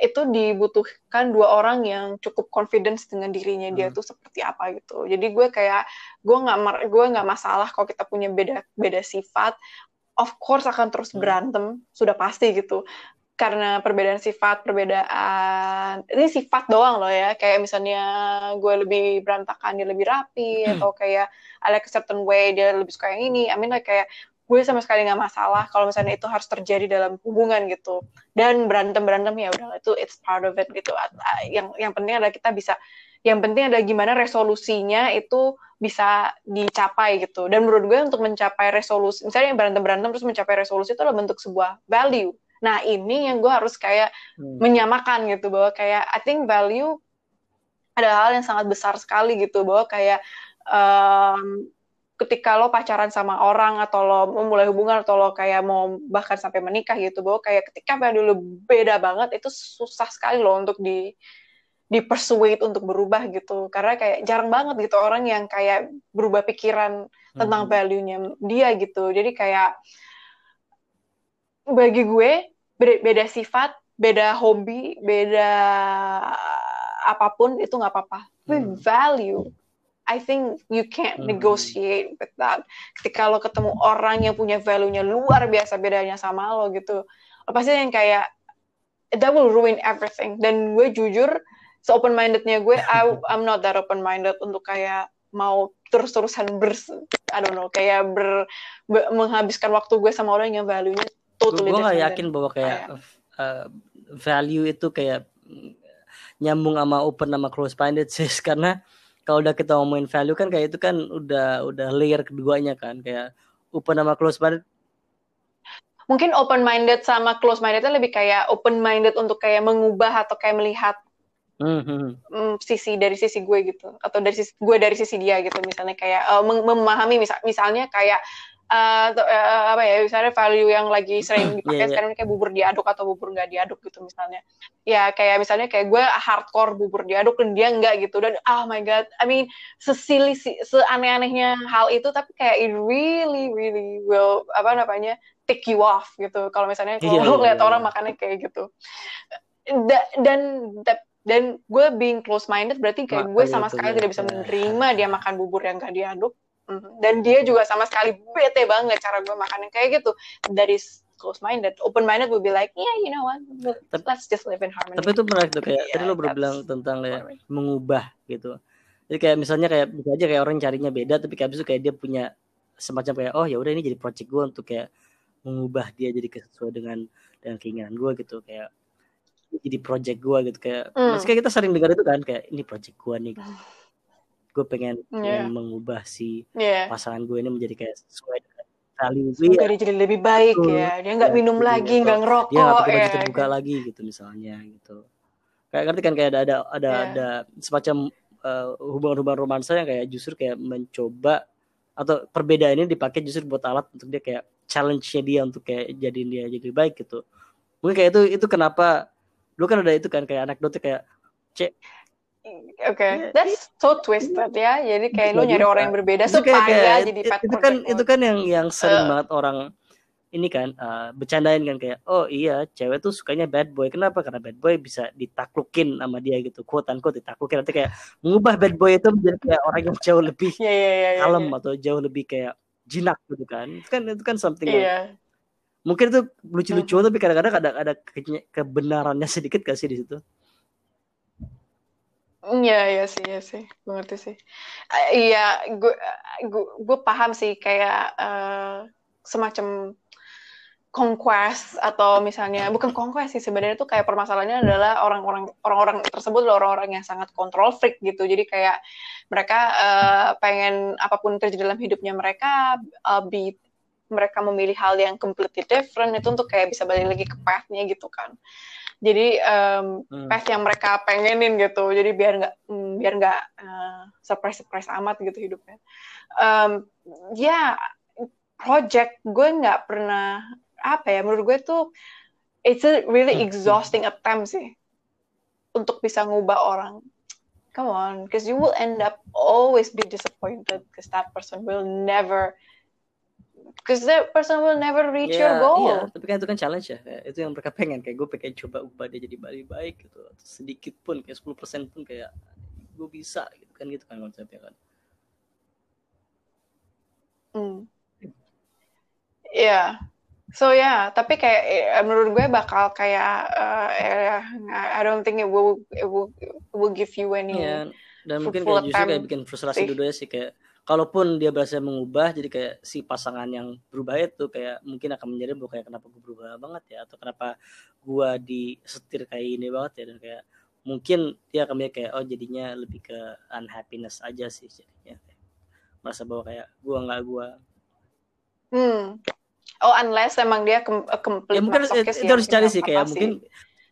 itu dibutuhkan dua orang yang cukup confidence dengan dirinya dia Hmm. tuh seperti apa gitu. Jadi gue kayak gue nggak gue nggak masalah kalau kita punya beda beda sifat, of course akan terus Hmm. berantem, sudah pasti gitu. Karena perbedaan sifat, perbedaan ini sifat doang loh ya. Kayak misalnya gue lebih berantakan, dia lebih rapi, atau kayak I like a certain way, dia lebih suka yang ini. I mean like kayak gue sama sekali nggak masalah kalau misalnya itu harus terjadi dalam hubungan gitu. Dan berantem berantem ya udah itu it's part of it gitu. Yang yang penting adalah kita bisa, yang penting adalah gimana resolusinya itu bisa dicapai gitu. Dan menurut gue untuk mencapai resolusi, misalnya yang berantem-berantem terus mencapai resolusi itu adalah bentuk sebuah value. Nah ini yang gue harus kayak Hmm. menyamakan gitu bahwa kayak I think value adalah hal yang sangat besar sekali gitu bahwa kayak em, ketika lo pacaran sama orang atau lo memulai hubungan atau lo kayak mau bahkan sampai menikah gitu bahwa kayak ketika value lo beda banget itu susah sekali lo untuk di di persuade untuk berubah gitu karena kayak jarang banget gitu orang yang kayak berubah pikiran tentang Hmm. value-nya dia gitu jadi kayak bagi gue beda, beda sifat beda hobi beda apa pun itu nggak apa-apa tapi Hmm. value I think you can't Hmm. negotiate with that ketika lo ketemu orang yang punya value-nya luar biasa bedanya sama lo gitu lo pasti yang kayak that will ruin everything dan gue jujur se open mindednya gue I, I'm not that open minded untuk kayak mau terus-terusan ber I don't know kayak ber, be- menghabiskan waktu gue sama orang yang value-nya gue different yakin bahwa kayak uh, value itu kayak nyambung sama open sama close minded sih. [LAUGHS] Karena kalau udah kita ngomongin value kan kayak itu kan udah udah layer keduanya kan. Kayak open sama close minded mungkin open minded sama close mindednya lebih kayak open minded untuk kayak mengubah atau kayak melihat hmm, hmm, mm, sisi dari sisi gue gitu. Atau dari sisi gue dari sisi dia gitu. Misalnya kayak mem- memahami misal misalnya kayak eh, atau, eh, apa ya misalnya value yang lagi sering [CLEARS THROAT] dipakai Iya, iya. sekarang ini kayak bubur diaduk atau bubur nggak diaduk gitu misalnya ya kayak misalnya kayak gue hardcore bubur diaduk dan dia enggak gitu dan oh my god I mean sesili si- seaneh-anehnya hal itu tapi kayak it really really will apa namanya take you off gitu kalau misalnya kalau Iya, lu iya, lihat iya. orang makannya kayak gitu Da- dan da- dan gue being close minded berarti kayak gue sama sekali tidak bisa menerima dia makan bubur yang gak diaduk. Dan dia juga sama sekali bete banget cara gue makan yang kayak gitu. That is close minded open minded will be like yeah you know what? Tapi- let's just live in harmony. Tapi itu menarik tuh kayak Iya, tadi lo baru that's bilang tentang kayak mengubah gitu. Jadi kayak misalnya kayak bisa aja kayak orang carinya beda tapi kayak abis itu kayak dia punya semacam kayak oh ya udah ini jadi project gue untuk kayak mengubah dia jadi sesuai dengan dengan keinginan gue gitu. Kayak jadi project gue gitu kayak Hmm. maksudnya kita sering dengar itu kan kayak ini project gue nih [LAUGHS] gue pengen, Iya. pengen mengubah si yeah pasangan gue ini menjadi kayak sesuai dengan value gue dia. jadi lebih baik Betul. ya. Dia nggak Ya, minum jadi lagi nggak ngerokok dia nggak pakai baju ya terbuka lagi gitu misalnya gitu. Kayak ngerti kan kayak ada ada ada Iya. ada semacam eh, hubungan-hubungan romansa yang kayak justru kayak mencoba atau perbedaan ini dipakai justru buat alat untuk dia kayak challenge-nya dia untuk kayak jadiin dia jadi lebih baik gitu. Mungkin kayak itu itu kenapa lu kan ada itu kan kayak anekdotnya kayak Oke, Iya, that's so twisted ya. Jadi kayak lu nyari orang yang berbeda Itu supaya kayak- jadi pet itu kan project itu kan yang yang sering Eh. banget orang ini kan eh, bercandain kan kayak oh iya cewek tuh sukanya bad boy kenapa karena bad boy bisa ditaklukin sama dia gitu quote unquote ditaklukin nanti kayak mengubah bad boy itu menjadi kayak orang yang jauh lebih Iya iya iya. iya, kalem iya. atau jauh lebih kayak jinak gitu kan itu kan itu kan something yang Iya. mungkin itu lucu-lucu Mhm. tapi kadang-kadang ada ada ke- kebenarannya [LAUGHS] sedikit gak sih di situ Iya, iya sih, iya sih, gue ngerti sih. Eh, Iya, gue, gue, paham sih kayak eh, semacam conquest atau misalnya bukan conquest sih sebenarnya itu kayak permasalahannya adalah orang-orang orang-orang tersebut adalah orang-orang yang sangat control freak gitu. Jadi kayak mereka uh, pengen apa pun terjadi dalam hidupnya mereka uh, be mereka memilih hal yang completely different itu untuk kayak bisa balik lagi ke pathnya gitu kan jadi um, hmm. path yang mereka pengenin gitu jadi biar nggak mm, biar nggak uh, surprise surprise amat gitu hidupnya um, ya yeah, project gue nggak pernah apa ya menurut gue tuh it's a really hmm. exhausting attempt sih untuk bisa ngubah orang come on because you will end up always be disappointed because that person will never because that person will never reach yeah, your goal. Iya, tapi kan itu kan challenge ya. Itu yang mereka pengen kayak gue pengen coba ubah dia jadi balik baik gitu. Sedikit pun kayak 10% pun kayak gue bisa gitu kan gitu kan konsepnya kan. Hmm. Iya. Yeah. So ya, yeah, tapi kayak eh, menurut gue bakal kayak uh, I don't think it will it will it will give you any. Yeah. Dan mungkin kayak justru kayak bikin frustrasi dulu ya sih kayak kalaupun dia berhasil mengubah jadi kayak si pasangan yang berubah itu kayak mungkin akan menjadi bahwa kayak kenapa gue berubah banget ya atau kenapa gue disetir kayak ini banget ya dan kayak mungkin dia akan kayak oh jadinya lebih ke unhappiness aja sih jadinya. Merasa bahwa kayak gue nggak gue hmm. Oh, unless emang dia ke complete ya, mungkin itu, itu harus cari sih kayak sih. mungkin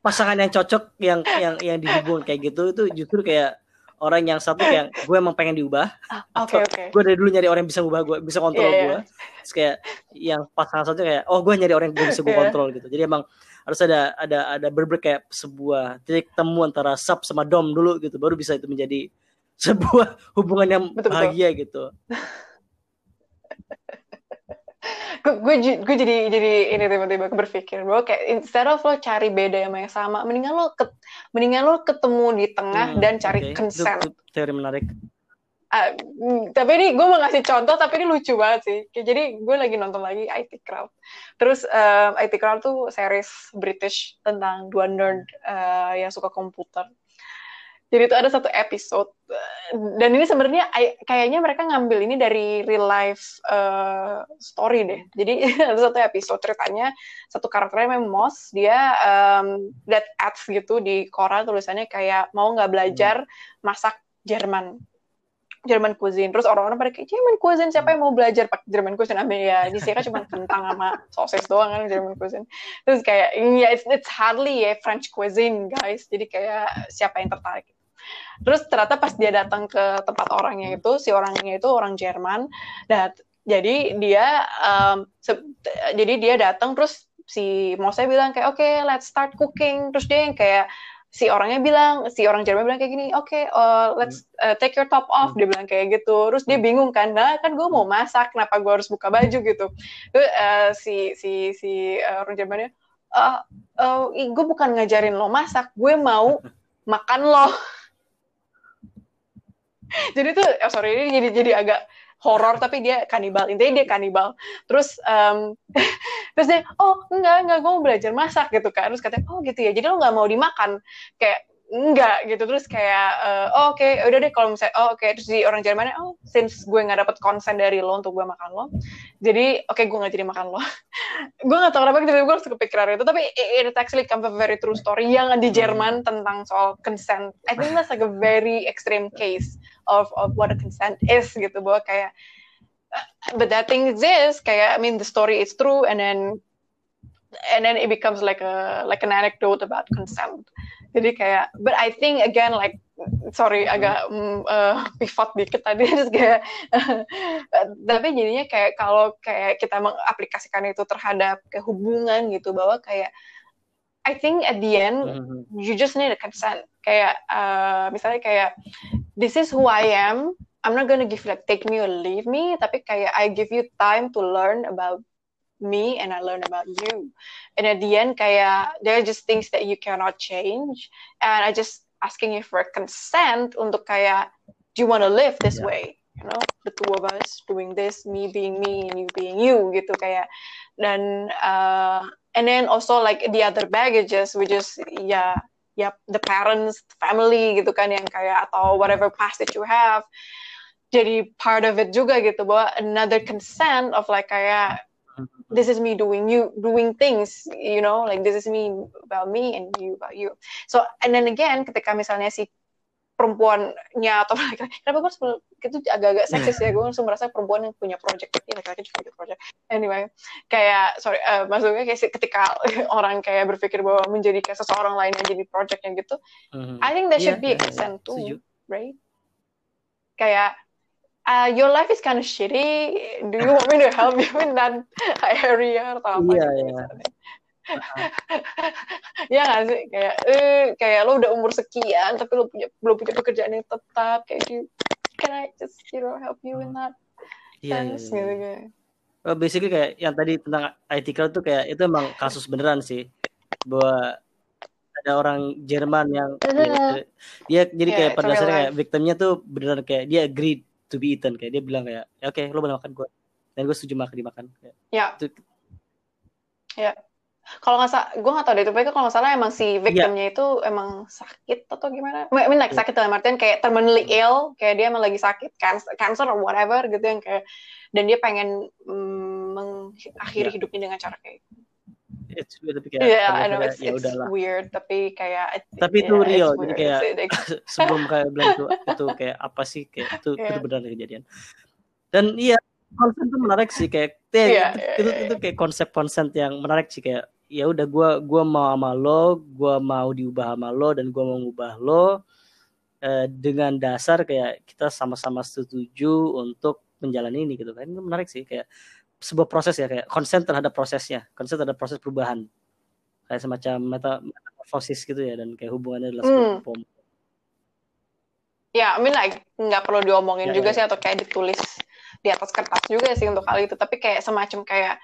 pasangan yang cocok yang yang yang dihubung kayak gitu itu justru kayak orang yang satu yang [LAUGHS] gue emang pengen diubah ah, okay, okay. gue dari dulu nyari orang yang bisa ubah gue bisa kontrol yeah, gue yeah. terus kayak yang pasangan satu kayak oh gue nyari orang yang bisa gue yeah. kontrol gitu jadi emang harus ada ada ada berber kayak sebuah titik temu antara sub sama dom dulu gitu baru bisa itu menjadi [LAUGHS] sebuah hubungan yang betul, bahagia betul. gitu [LAUGHS] gue gue jadi jadi ini tiba-tiba berpikir bahwa kayak instead of lo cari beda yang sama mendingan lo ke, mendingan lo ketemu di tengah hmm, dan cari okay. consent. itu, itu teori menarik. Uh, tapi ini gue mau ngasih contoh tapi ini lucu banget sih. Kayak, jadi gue lagi nonton lagi IT Crowd. Terus uh, IT Crowd tuh series British tentang dua nerd uh, yang suka komputer jadi itu ada satu episode dan ini sebenarnya kayaknya mereka ngambil ini dari real life uh, story deh. Jadi [LAUGHS] ada satu episode ceritanya satu karakternya memang Moss dia um, that ads gitu di koran tulisannya kayak mau nggak belajar masak Jerman. Jerman cuisine. Terus orang-orang pada kayak Jerman cuisine siapa yang mau belajar pakai Jerman cuisine? Ambil ya di sini kan cuma kentang sama sosis doang kan Jerman cuisine. Terus kayak ya yeah, it's, it's hardly ya French cuisine guys. Jadi kayak siapa yang tertarik? Terus ternyata pas dia datang ke tempat orangnya itu, si orangnya itu orang Jerman, dan jadi dia um, jadi dia datang terus si Mose bilang kayak oke okay, let's start cooking. Terus dia yang kayak si orangnya bilang si orang Jerman bilang kayak gini oke okay, uh, let's uh, take your top off dia bilang kayak gitu. Terus dia bingung kan nah kan gue mau masak kenapa gue harus buka baju? gitu. Terus uh, si si si uh, orang Jermannya uh, uh, gue bukan ngajarin lo masak gue mau [LAUGHS] makan lo [LAUGHS] jadi tuh oh sorry ini jadi jadi agak horor tapi dia kanibal. Intinya dia kanibal. Terus um, [LAUGHS] terus dia oh enggak enggak gue mau belajar masak gitu kan. Terus katanya oh gitu ya jadi lo nggak mau dimakan. Kayak enggak gitu. Terus kayak uh, oh, oke okay, udah deh kalau misalnya oh oke. Okay. terus di orang Jerman oh since gue nggak dapet konsen dari lo untuk gue makan lo jadi oke okay, gue nggak jadi makan lo. [LAUGHS] Gue nggak tahu kenapa tiba-tiba gue harus kepikiran itu. Tapi it, it actually come a very true story yang di Jerman tentang soal consent. I think that's like a very extreme case of of what a consent is gitu. Bahwa kayak but that thing exists. Kayak I mean the story is true and then and then it becomes like a like an anecdote about consent jadi kayak but I think again like sorry agak uh, pivot dikit tadi [LAUGHS] terus kayak uh, tapi jadinya kayak kalau kayak kita mengaplikasikan itu terhadap kehubungan gitu bahwa kayak I think at the end mm-hmm. you just need a consent kayak uh, misalnya kayak this is who I am I'm not gonna give like take me or leave me tapi kayak I give you time to learn about me and I learn about you. And at the end, kaya there are just things that you cannot change. And I just asking you for consent untuk kaya, do you want to live this yeah. way? You know, the two of us doing this, me being me and you being you, gitu kaya. Dan uh, and then also like the other baggages, which is yeah, yeah, the parents, family gitu kan yang kaya atau whatever past that you have. Jadi part of it juga gitu bahwa another consent of like kayak this is me doing you doing things you know like this is me about me and you about you. So and then again ketika misalnya si perempuannya atau [LAUGHS] laki-laki kenapa gue sebelum itu agak-agak seksis ya gue langsung merasa perempuan yang punya project. Ya laki-laki juga punya project. Anyway kayak sorry uh, maksudnya kayak ketika [LAUGHS] orang kayak berpikir bahwa menjadi kayak seseorang lain yang jadi projectnya gitu mm-hmm. I think that should yeah, be extend yeah, too right? Kayak uh, your life is kind of shitty. Do you want me to help you in that area atau apa yeah, gitu? yeah. [LAUGHS] ya nggak sih? Kayak eh kayak lo udah umur sekian tapi lo punya belum punya pekerjaan yang tetap kayak gitu. Can I just you know help you in that yeah, sense? yeah, yeah. gitu kayak. Well, basically kayak yang tadi tentang IT crowd tuh kayak itu emang kasus beneran sih. Bahwa ada orang Jerman yang uh, dia jadi yeah, kayak pada dasarnya kayak victimnya tuh beneran kayak dia agree to be eaten kayak dia bilang kayak oke okay, lo boleh makan gue dan gue setuju makan dimakan kayak, ya yeah. ya kalau nggak salah gue nggak tahu deh tapi kalau nggak salah emang si iya. victimnya yeah. itu emang sakit atau gimana I mean like yeah. sakit dalam artian kayak terminally ill kayak dia emang lagi sakit cancer, cancer or whatever gitu yang kayak dan dia pengen mm, mengakhiri yeah. hidupnya dengan cara kayak gitu. It's weird tapi kayak yeah, I know it's, ya it's weird tapi kayak tapi itu yeah, real jadi kayak [LAUGHS] sebelum kayak bilang itu itu kayak apa sih kayak itu [LAUGHS] yeah. itu benar kejadian dan iya konsep itu menarik sih kayak yeah, itu, yeah, itu, yeah. itu kayak konsep konsep yang menarik sih kayak ya udah gue gua mau sama lo gue mau diubah sama lo dan gue mau ngubah lo eh, dengan dasar kayak kita sama-sama setuju untuk menjalani ini gitu kan itu menarik sih kayak sebuah proses ya kayak konsen terhadap prosesnya konsen terhadap proses perubahan. Kayak semacam meta metamorfosis gitu ya dan kayak hubungannya adalah hmm. pom ya I mean like nggak perlu diomongin ya, juga ya. sih atau kayak ditulis di atas kertas juga sih untuk hal itu. Tapi kayak semacam kayak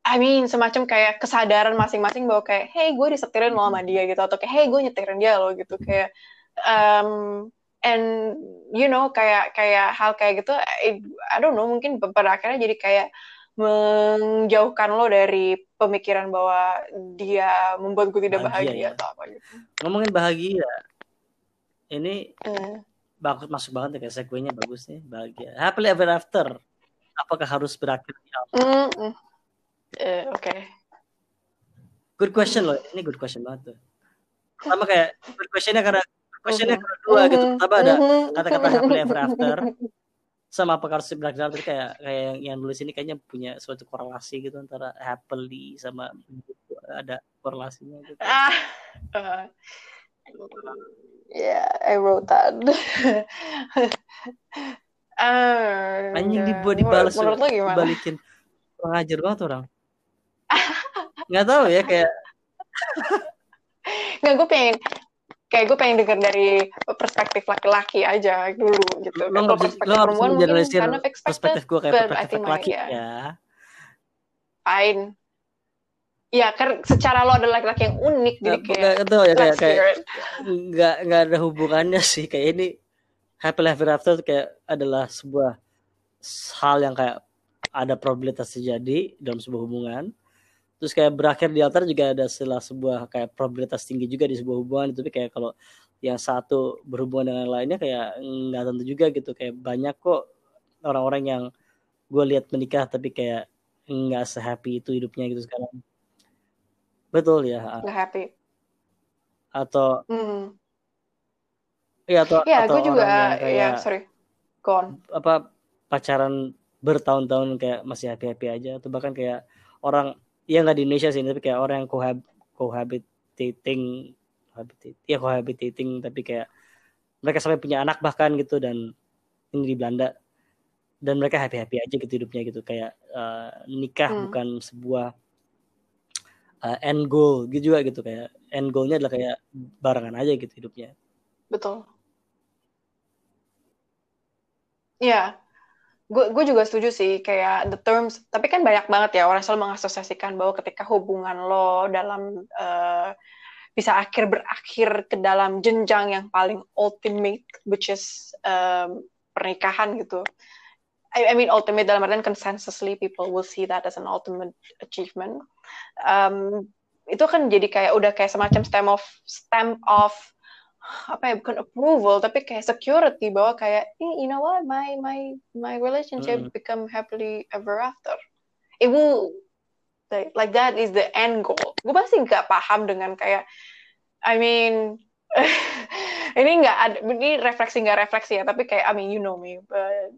I mean semacam kayak kesadaran masing-masing bahwa kayak hey gue disetirin lo sama dia gitu. Atau kayak hey gue nyetirin dia lo gitu. Kayak um, and you know kayak kayak hal kayak gitu I, I don't know mungkin pada akhirnya jadi kayak menjauhkan lo dari pemikiran bahwa dia membuat gue tidak bahagia, bahagia ya. atau apa gitu ngomongin bahagia ini uh. bagus masuk banget ya kayak sequenya bagus nih bahagia happily ever after apakah harus berakhir di Mm -mm Uh, Oke. Okay. Good question loh. Ini good question banget tuh. Sama kayak good questionnya karena questionnya karena dua gitu. Pertama ada kata-kata happily ever after. [LAUGHS] Sama apa harus berakhir after kayak kayak yang, yang nulis ini kayaknya punya suatu korelasi gitu antara happily sama ada korelasinya gitu. [LAUGHS] Ah. Uh, yeah, I wrote that. [LAUGHS] uh, Anjing dibuat dibalas menurut lo gimana? Dibalikin. Kurang ajar banget orang nggak tahu ya kayak nggak gue pengen kayak gue pengen denger dari perspektif laki-laki aja dulu gitu. Lo nggak perspektif lo perempuan mungkin karena perspektif gue kayak perspektif laki ya. ya. Fine. Ya, kan secara lo adalah laki-laki yang unik jadi kayak itu ya kayak kayak nggak nggak ada hubungannya sih kayak ini happy ever after kayak adalah sebuah hal yang kayak ada probabilitas terjadi dalam sebuah hubungan terus kayak berakhir di altar juga ada setelah sebuah kayak probabilitas tinggi juga di sebuah hubungan. Tapi kayak kalau yang satu berhubungan dengan lainnya kayak nggak tentu juga gitu. Kayak banyak kok orang-orang yang gue lihat menikah tapi kayak nggak sehappy itu hidupnya gitu sekarang. Betul ya nggak happy. Atau mm. ya atau ya atau gue juga yang kayak, ya sorry. Go on. apa pacaran bertahun-tahun kayak masih happy happy aja. Atau bahkan kayak orang ya nggak di Indonesia sih tapi kayak orang yang cohab cohabitating ya cohabitating tapi kayak mereka sampai punya anak bahkan gitu dan ini di Belanda. Dan mereka happy happy aja gitu hidupnya gitu kayak uh, nikah hmm. bukan sebuah uh, end goal gitu juga gitu kayak end goalnya adalah kayak barengan aja gitu hidupnya. Betul. Ya gue gue juga setuju sih kayak the terms tapi kan banyak banget ya orang selalu mengasosiasikan bahwa ketika hubungan lo dalam uh, bisa akhir berakhir ke dalam jenjang yang paling ultimate which is um, pernikahan gitu. I, I mean ultimate dalam artian consensusly people will see that as an ultimate achievement. Um, itu kan jadi kayak udah kayak semacam stamp of stamp of apa ya bukan approval tapi kayak security bahwa kayak you know what? My my my relationship mm. become happily ever after. Ibu like, like that is the end goal. Gue pasti nggak paham dengan kayak I mean [LAUGHS] ini nggak ada ini refleksi nggak refleksi ya tapi kayak I mean you know me but,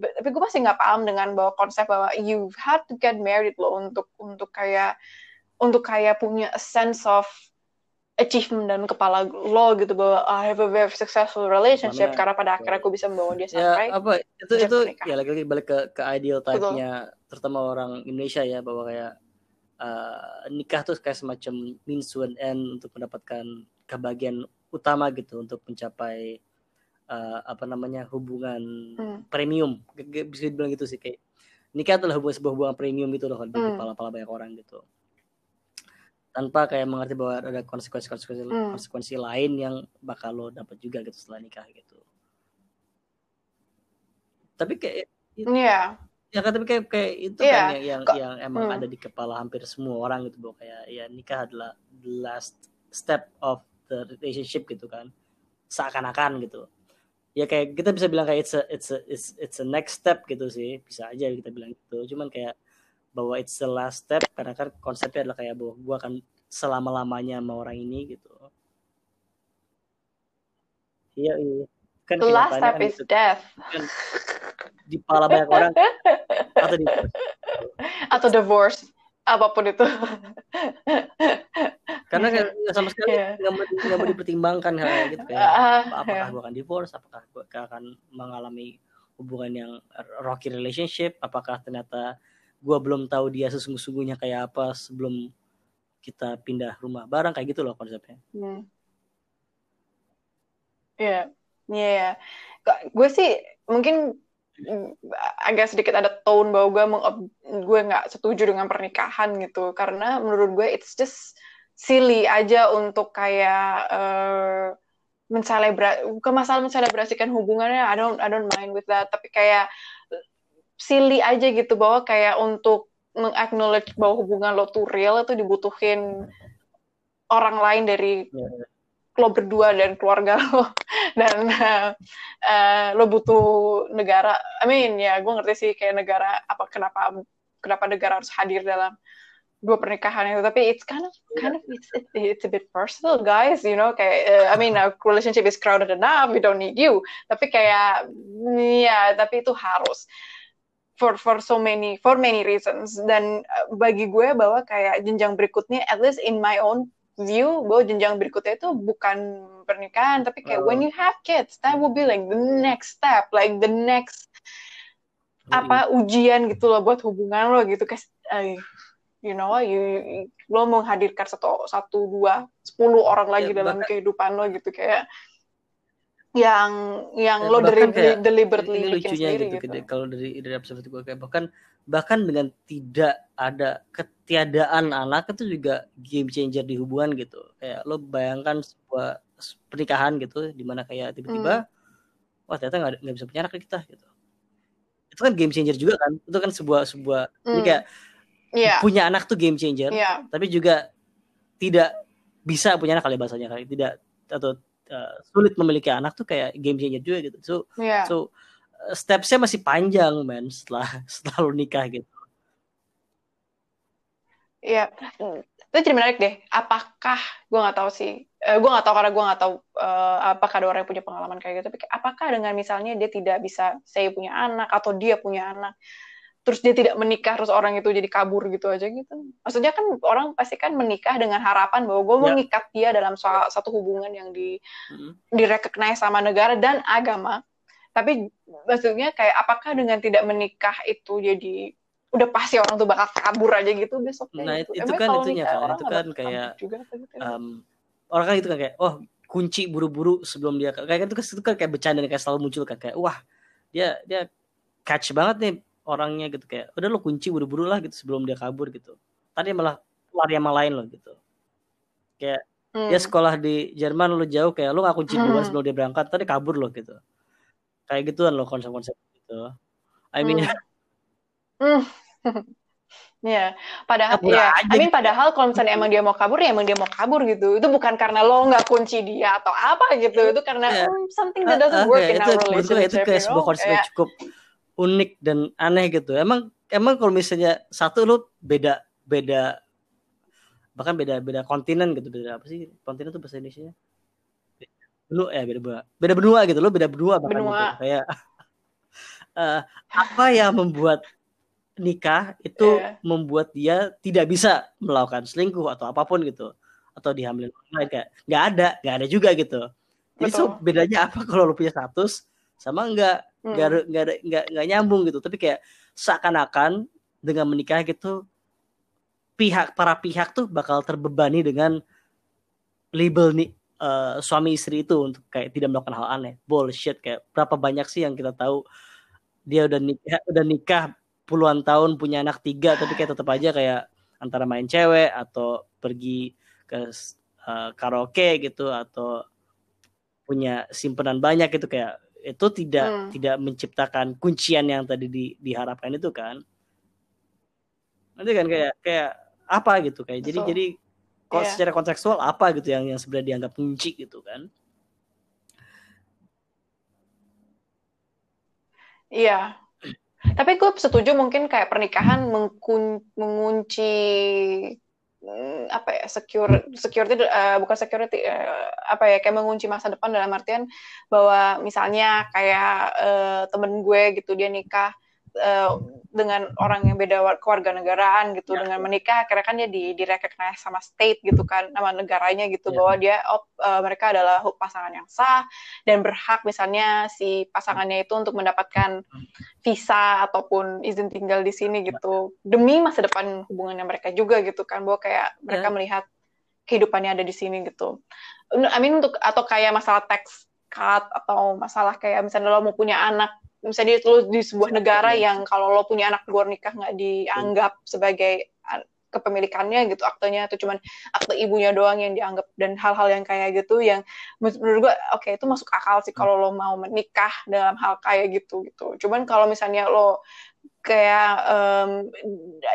but, tapi gue pasti nggak paham dengan bahwa konsep bahwa you have to get married loh untuk untuk kayak untuk kayak punya a sense of achievement dan kepala lo gitu bahwa I have a very successful relationship Mana, karena pada akhirnya aku bisa membawa dia sampai ya, apa itu itu menikah. ya lagi-lagi balik ke ke ideal type-nya terutama orang Indonesia ya bahwa kayak uh, nikah tuh kayak semacam means to an end untuk mendapatkan kebahagiaan utama gitu untuk mencapai uh, apa namanya hubungan hmm. premium bisa dibilang gitu sih kayak nikah adalah hubungan sebuah hubungan premium gitu loh di hmm. kepala-kepala banyak orang gitu tanpa kayak mengerti bahwa ada konsekuensi konsekuensi hmm. konsekuensi lain yang bakal lo dapat juga gitu setelah nikah gitu tapi kayak Iya. Yeah. ya kan tapi kayak kayak itu yeah. kan yang yang, yang emang hmm. ada di kepala hampir semua orang gitu bahwa kayak ya nikah adalah the last step of the relationship gitu kan seakan-akan gitu ya kayak kita bisa bilang kayak it's a it's a it's, it's a next step gitu sih bisa aja kita bilang gitu cuman kayak bahwa it's the last step karena kan konsepnya adalah kayak bahwa gue akan selama lamanya sama orang ini gitu iya iya kan the last step kan is gitu. death kan di pala banyak orang atau di atau divorce apa pun itu karena kan sama sekali yeah. nggak mau dipertimbangkan hal gitu kayak uh, apakah yeah. gue akan divorce apakah gue akan mengalami hubungan yang rocky relationship apakah ternyata gue belum tahu dia sesungguh-sungguhnya kayak apa sebelum kita pindah rumah bareng kayak gitu loh konsepnya. Hmm. Iya, iya. Yeah. Gue sih mungkin agak sedikit ada tone bahwa gue gue nggak setuju dengan pernikahan gitu karena menurut gue it's just silly aja untuk kayak uh, mencelebra ke masalah menselebrasikan hubungannya I don't I don't mind with that tapi kayak silly aja gitu bahwa kayak untuk mengaknowledge bahwa hubungan lo tuh real itu dibutuhin orang lain dari yeah. Lo berdua dan keluarga [LAUGHS] lo. Dan uh, uh, lo butuh negara. I mean ya gue ngerti sih kayak negara apa kenapa kenapa negara harus hadir dalam dua pernikahan itu. Tapi it's kind of kind of it's it's a bit personal guys you know kayak uh, I mean our relationship is crowded enough we don't need you. Tapi kayak ya tapi itu harus for for so many for many reasons dan uh, bagi gue bahwa kayak jenjang berikutnya at least in my own view bahwa jenjang berikutnya itu bukan pernikahan tapi kayak uh. when you have kids that will be like the next step like the next apa ujian gitu loh buat hubungan lo gitu kayak uh, you know you, you lo menghadirkan satu satu dua sepuluh orang lagi ya, dalam bahkan, kehidupan lo gitu kayak yang yang ya, lo dari kayak, deliberately ini lucunya sendiri, gitu, gitu. kalau dari dari episode gue kayak bahkan bahkan dengan tidak ada ketiadaan anak itu juga game changer di hubungan gitu kayak lo bayangkan sebuah pernikahan gitu di mana kayak tiba-tiba hmm. wah ternyata nggak nggak bisa punya anak kita gitu itu kan game changer juga kan itu kan sebuah sebuah hmm. kayak yeah. punya anak tuh game changer yeah. tapi juga tidak bisa punya anak kali bahasanya kali tidak atau uh, sulit memiliki anak tuh kayak game changer juga gitu. So yeah. so uh, stepsnya masih panjang man setelah [LAUGHS] setelah lu nikah gitu. Iya, itu jadi menarik deh. Apakah gue nggak tahu sih, uh, gue nggak tahu karena gue nggak tahu uh, apakah ada orang yang punya pengalaman kayak gitu. Tapi apakah dengan misalnya dia tidak bisa saya punya anak atau dia punya anak, terus dia tidak menikah terus orang itu jadi kabur gitu aja gitu maksudnya kan orang pasti kan menikah dengan harapan bahwa gue ya. mengikat dia dalam satu hubungan yang di hmm. direcognize sama negara dan agama tapi maksudnya kayak apakah dengan tidak menikah itu jadi udah pasti orang tuh bakal kabur aja gitu besok nah gitu. itu kan itunya kan itu kan kayak juga, gitu. um, orang kan itu kan kayak oh kunci buru-buru sebelum dia kayak itu kan itu kan kayak bercanda kayak selalu muncul kan kayak wah dia dia catch banget nih orangnya gitu kayak udah lo kunci buru-buru lah gitu sebelum dia kabur gitu tadi malah lari sama lain lo gitu kayak hmm. dia sekolah di Jerman lo jauh kayak lo gak kunci duluan hmm. sebelum dia berangkat tadi kabur lo gitu kayak gituan lo konsep-konsep gitu I mean hmm. [LAUGHS] [LAUGHS] Ya, padahal ya, I mean padahal kalau misalnya emang dia mau kabur ya emang dia mau kabur gitu. Itu bukan karena lo nggak kunci dia atau apa gitu. Itu karena yeah. Hmm, something that doesn't uh, uh, work yeah, in itu, our relationship. Itu kayak sebuah konsep yeah. cukup unik dan aneh gitu emang emang kalau misalnya satu lu beda beda bahkan beda beda kontinen gitu beda apa sih kontinen tuh bahasa Indonesia lu ya beda benua beda benua gitu lu beda benua bahkan Benua. gitu. kayak [LAUGHS] eh, apa yang membuat nikah itu Iya. membuat dia tidak bisa melakukan selingkuh atau apa pun gitu atau dihamilin orang lain kayak nggak ada nggak ada juga gitu jadi so bedanya apa kalau lu punya status sama enggak. Nggak ada- nggak ada nggak nggak nyambung gitu. Tapi kayak seakan-akan dengan menikah gitu pihak para pihak tuh bakal terbebani dengan label nih eh, suami istri itu untuk kayak tidak melakukan hal aneh. Bullshit kayak berapa banyak sih yang kita tahu dia udah nikah udah nikah puluhan tahun punya anak tiga tapi kayak tetap aja kayak antara main cewek atau pergi ke eh, karaoke gitu atau punya simpanan banyak gitu kayak itu tidak Hmm. tidak menciptakan kuncian yang tadi di, diharapkan itu kan nanti kan kayak kayak apa gitu kayak jadi Betul. jadi kok Iya. secara kontekstual apa gitu yang yang sebenarnya dianggap kunci gitu kan Iya. Tapi gue setuju mungkin kayak pernikahan mengkun- mengunci apa ya secure security eh, bukan security eh, apa ya kayak mengunci masa depan dalam artian bahwa misalnya kayak eh, temen gue gitu dia nikah eh, dengan orang yang beda war- kewarganegaraan gitu Ya. dengan menikah akhirnya kan dia di direcognize sama state gitu kan sama negaranya gitu Ya. bahwa dia oh eh, mereka adalah pasangan yang sah dan berhak misalnya si pasangannya itu untuk mendapatkan visa ataupun izin tinggal di sini gitu demi masa depan hubungannya mereka juga gitu kan bahwa kayak mereka Ya. melihat kehidupannya ada di sini gitu. I mean untuk atau kayak masalah tax cut atau masalah kayak misalnya lo mau punya anak misalnya lo di sebuah negara Ya. yang kalau lo punya anak luar nikah nggak dianggap sebagai an- kepemilikannya gitu aktenya itu cuman akte ibunya doang yang dianggap dan hal-hal yang kayak gitu yang men- menurut gua oke itu masuk akal sih kalau lo mau menikah dalam hal kayak gitu gitu cuman kalau misalnya lo kayak um,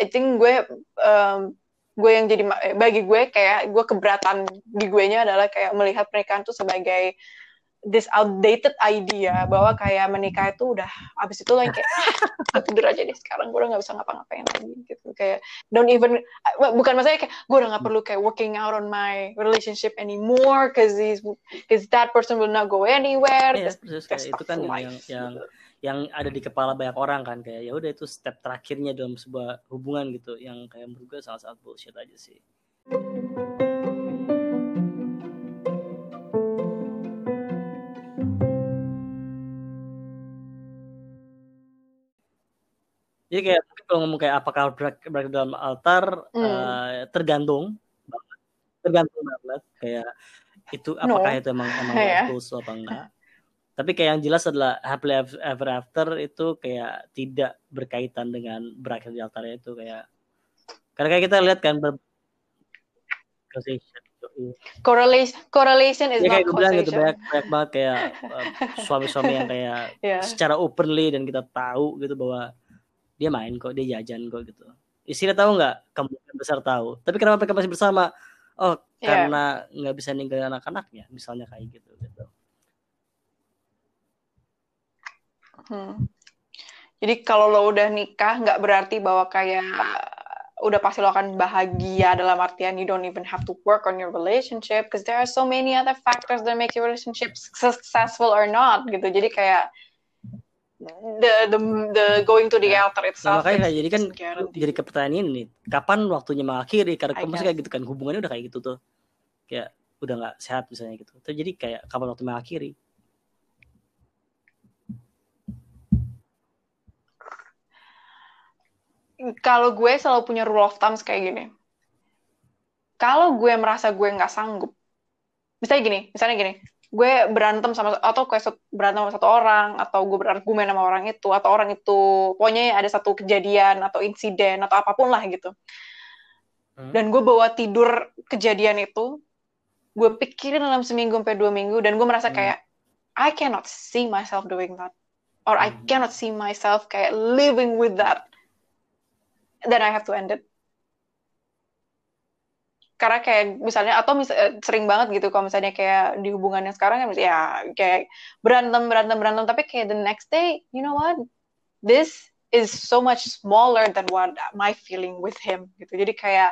I think gue um, gue yang jadi eh, bagi gue kayak gue keberatan di gue nya adalah kayak melihat pernikahan tuh sebagai this outdated idea bahwa kayak menikah itu udah abis itu yang kayak "Ah, tidur aja deh sekarang gue udah nggak bisa ngapa-ngapain lagi gitu. Kayak don't even eh, bukan maksudnya kayak gue udah nggak perlu kayak working out on my relationship anymore cause he's cause that person will not go anywhere. Persis that's kayak itu kan yang yang yang, ada di kepala banyak orang kan kayak ya udah itu step terakhirnya dalam sebuah hubungan gitu yang kayak menurut gue sangat sangat bullshit aja sih. Jadi kayak mungkin kalau ngomong kayak apakah berak, berak dalam altar Hmm. eh, tergantung tergantung banget. Kayak itu apakah itu emang emang lo apa enggak. Tapi kayak yang jelas adalah happily ever after itu kayak tidak berkaitan dengan berakhir di altar itu kayak karena kayak kita lihat kan ber- causation. Correlation correlation is ya not kayak gue bilang gitu banyak banyak banget kayak uh, suami-suami yang kayak [LAUGHS] ya secara openly dan kita tahu gitu bahwa dia main kok dia jajan kok gitu istrinya tahu nggak kemungkinan besar tahu tapi kenapa mereka masih bersama oh Iya. karena nggak bisa ninggalin anak-anaknya misalnya kayak gitu gitu Hmm. Jadi kalau lo udah nikah, nggak berarti bahwa kayak udah pasti lo akan bahagia dalam artian you don't even have to work on your relationship because there are so many other factors that make your relationship successful or not gitu. Jadi kayak the the the going to the Ya. altar Nah, itself. makanya it's kayak jadi kan guaranteed. jadi ke pertanyaan ini nih, kapan waktunya mengakhiri karena kamu kayak gitu kan hubungannya udah kayak gitu tuh kayak udah nggak sehat misalnya gitu terus jadi kayak kapan waktu mengakhiri Kalau gue selalu punya rule of thumbs kayak gini. Kalau gue merasa gue nggak sanggup, misalnya gini, misalnya gini, gue berantem sama atau sat- berantem sama satu orang atau gue berantem gue main sama orang itu atau orang itu pokoknya ada satu kejadian atau insiden atau apa pun lah gitu. Hmm. Dan gue bawa tidur kejadian itu, gue pikirin dalam seminggu sampai dua minggu dan gue merasa Hmm. kayak I cannot see myself doing that or I Hmm. cannot see myself kayak living with that. Then I have to end it. Karena kayak misalnya atau mis eh, sering banget gitu kalau misalnya kayak di hubungannya sekarang kan ya kayak berantem berantem berantem tapi kayak the next day you know what? This is so much smaller than what my feeling with him gitu. Jadi kayak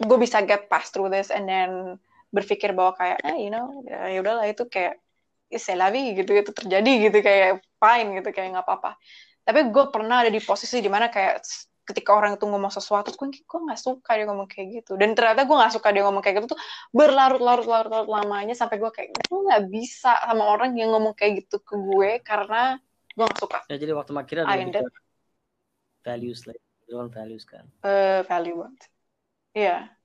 gue bisa get past through this and then berpikir bahwa kayak eh you know ya udahlah itu kayak c'est gitu itu terjadi gitu kayak fine gitu kayak nggak apa-apa. Tapi gue pernah ada di posisi di mana kayak ketika orang itu ngomong sesuatu gue gue nggak suka dia ngomong kayak gitu. Dan ternyata gue nggak suka dia ngomong kayak gitu tuh berlarut-larut larut-larut lamanya sampai gue kayak gue nggak bisa sama orang yang ngomong kayak gitu ke gue karena gue nggak suka. Ya jadi waktu akhirnya ada values lah like, values kan. Uh, value banget. Iya. yeah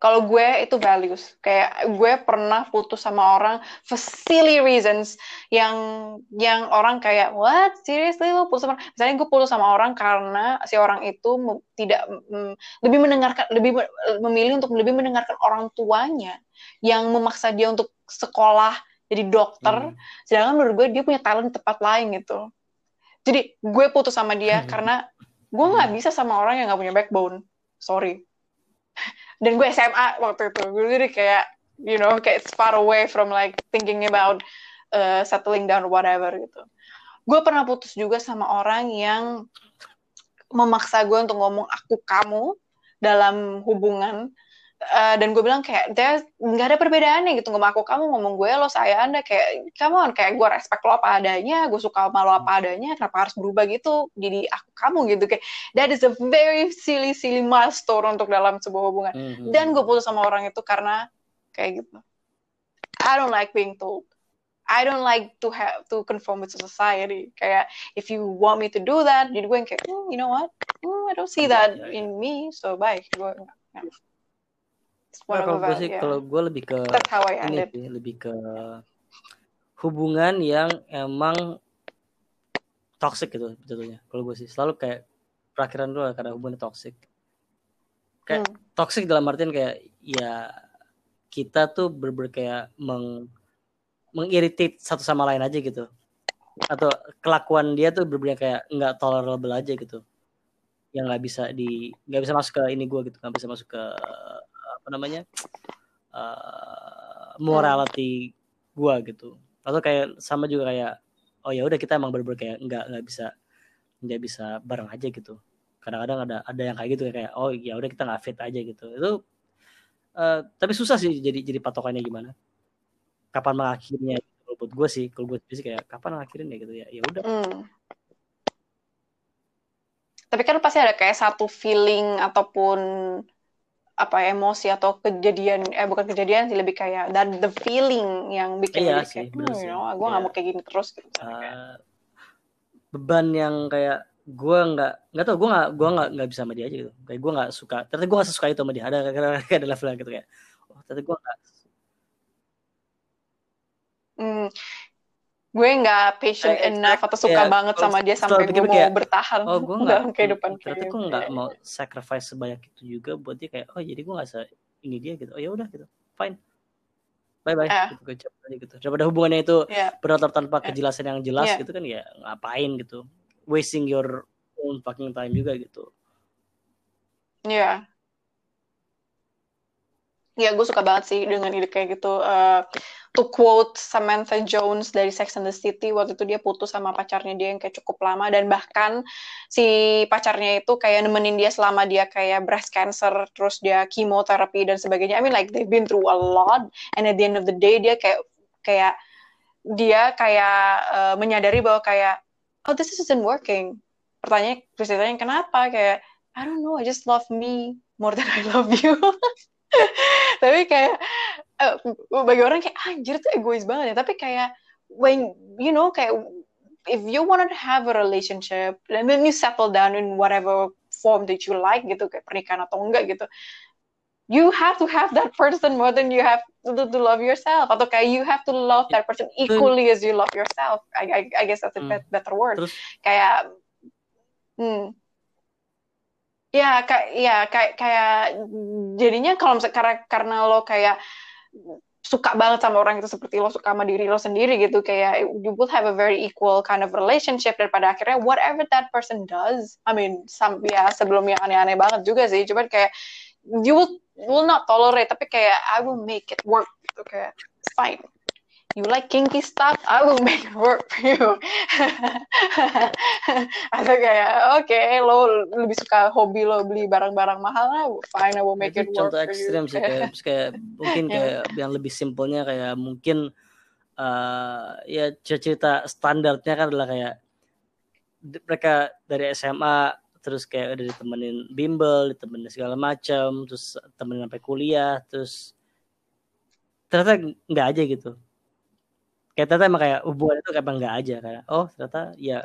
kalau gue itu values. Kayak gue pernah putus sama orang for silly reasons yang yang orang kayak what seriously lo putus sama misalnya gue putus sama orang karena si orang itu tidak mm, lebih mendengarkan lebih memilih untuk lebih mendengarkan orang tuanya yang memaksa dia untuk sekolah jadi dokter hmm. sedangkan menurut gue dia punya talent tempat lain gitu. Jadi gue putus sama dia karena gue nggak bisa sama orang yang nggak punya backbone. Sorry dan gue SMA waktu itu. Gue jadi kayak you know kayak it's far away from like thinking about uh, settling down or whatever gitu. Gue pernah putus juga sama orang yang memaksa gue untuk ngomong aku kamu dalam hubungan uh, dan gue bilang kayak nggak ada perbedaannya gitu ngomong aku kamu ngomong gue lo saya anda kayak kamu kayak gue respect lo apa adanya gue suka sama lo apa adanya kenapa harus berubah gitu jadi aku kamu gitu kayak that is a very silly silly milestone untuk dalam sebuah hubungan mm-hmm. dan gue putus sama orang itu karena kayak gitu I don't like being told I don't like to have to conform with society. Kayak if you want me to do that, jadi gue yang kayak, mm, you know what? Mm, I don't see that in me, so bye. Gue Nah, kalau gue sih, yeah. kalau gue lebih ke ini sih, lebih ke hubungan yang emang toxic gitu betulnya. Kalau gue sih selalu kayak perakhiran dulu karena hubungan toxic. Kayak hmm. toxic dalam artian kayak ya kita tuh berber kayak meng mengiritit satu sama lain aja gitu atau kelakuan dia tuh berbeda kayak nggak tolerable aja gitu yang nggak bisa di nggak bisa masuk ke ini gue gitu nggak bisa masuk ke apa namanya uh, morality gua gitu. Atau kayak sama juga kayak oh ya udah kita emang bener kayak nggak nggak bisa nggak bisa bareng aja gitu. Kadang-kadang ada ada yang kayak gitu kayak oh ya udah kita nggak fit aja gitu. Itu uh, tapi susah sih jadi jadi patokannya gimana. Kapan mengakhirinya kalau buat gue sih kalau gue sih kayak kapan mengakhirin ya gitu ya ya udah. Hmm. tapi kan pasti ada kayak satu feeling ataupun apa emosi atau kejadian eh bukan kejadian sih lebih kayak dan the feeling yang bikin iya sih, kayak hmm, you know, gue nggak yeah. mau kayak gini terus gitu uh, beban yang kayak gue nggak nggak tau gue nggak gue nggak nggak bisa sama dia aja gitu. Kayak gue nggak suka ternyata gue nggak suka itu sama dia. Ada kayak ada level gitu kayak. Oh ternyata gue nggak hmm, gue nggak patient eh, enough atau suka ya, banget sama dia sampai gue mau kayak, bertahan oh, gue [LAUGHS] gak, dalam kehidupan ternyata gue nggak mau sacrifice sebanyak itu juga buat dia kayak oh jadi gue nggak se ini dia gitu. Oh ya udah gitu. Fine. Bye bye gitu gue aja gitu. Daripada hubungannya itu yeah. beratur tanpa yeah. kejelasan yang jelas yeah. gitu kan ya ngapain gitu. Wasting your own fucking time juga gitu. Ya. yeah. Ya gue suka banget sih dengan ide kayak gitu uh, to quote Samantha Jones dari Sex and the City. Waktu itu dia putus sama pacarnya dia yang kayak cukup lama dan bahkan si pacarnya itu kayak nemenin dia selama dia kayak breast cancer terus dia chemotherapy dan sebagainya. I mean like they've been through a lot and at the end of the day dia kayak kayak dia kayak uh, menyadari bahwa kayak oh this isn't working. Pertanyaan ditanya kenapa? Kayak I don't know I just love me more than I love you [LAUGHS] tapi kayak uh, bagi orang kayak anjir tuh egois banget ya. Tapi kayak when you know kayak if you want to have a relationship and then you settle down in whatever form that you like gitu kayak pernikahan atau enggak gitu you have to have that person more than you have to, to love yourself. Atau kayak you have to love that person equally as you love yourself. I, I, I guess that's a hmm. better word. Terus, kayak hmm, ya kayak ya kayak kayak jadinya kalau karena karena lo kayak suka banget sama orang itu seperti lo suka sama diri lo sendiri gitu kayak you both have a very equal kind of relationship dan pada akhirnya whatever that person does I mean some ya sebelum aneh-aneh banget juga sih cuman kayak you will will not tolerate tapi kayak I will make it work gitu kayak fine you like kinky stuff, I will make it work for you. [LAUGHS] Atau kayak, oke, okay, lo lebih suka hobi lo beli barang-barang mahal lah, fine, I will make itu it work contoh for ekstrim you. sih kayak, kayak mungkin [LAUGHS] Ya. kayak yang lebih simpelnya kayak mungkin eh ya cerita standarnya kan adalah kayak mereka dari SMA terus kayak udah ditemenin bimbel, ditemenin segala macam, terus temenin sampai kuliah, terus ternyata nggak aja gitu. Kayak ternyata emang kayak hubungan itu kayak emang nggak aja kayak oh ternyata ya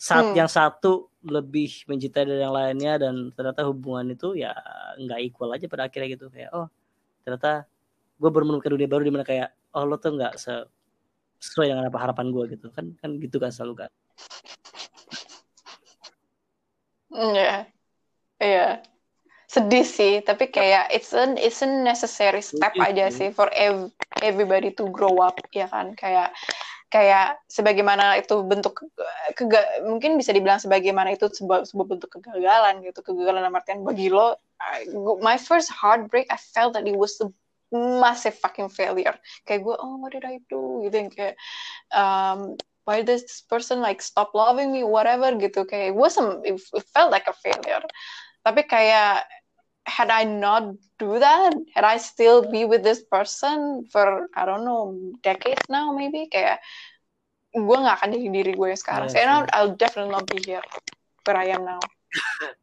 saat Hmm. yang satu lebih mencintai dari yang lainnya dan ternyata hubungan itu ya nggak equal aja pada akhirnya gitu kayak oh ternyata gue baru menemukan dunia baru di mana kayak oh lo tuh nggak se- sesuai dengan apa harapan gue gitu kan kan gitu kan selalu kan Iya, iya. Sedih sih, tapi kayak it's an it's a necessary step aja sih. for ev- everybody to grow up, ya kan? Kayak kayak sebagaimana itu bentuk kega- mungkin bisa dibilang sebagaimana itu sebuah, sebuah bentuk kegagalan gitu. Kegagalan dalam artian bagi lo, I- my first heartbreak, I felt that it was a massive fucking failure. Kayak gue, oh what did I do? Gitu yang kayak um, why does this person like stop loving me whatever gitu kayak it wasn't it, it felt like a failure tapi kayak had I not do that had I still be with this person for I don't know decades now maybe kayak gue nggak akan jadi diri gue yang sekarang. Iya so, I'll, definitely not be here where I am now. [LAUGHS]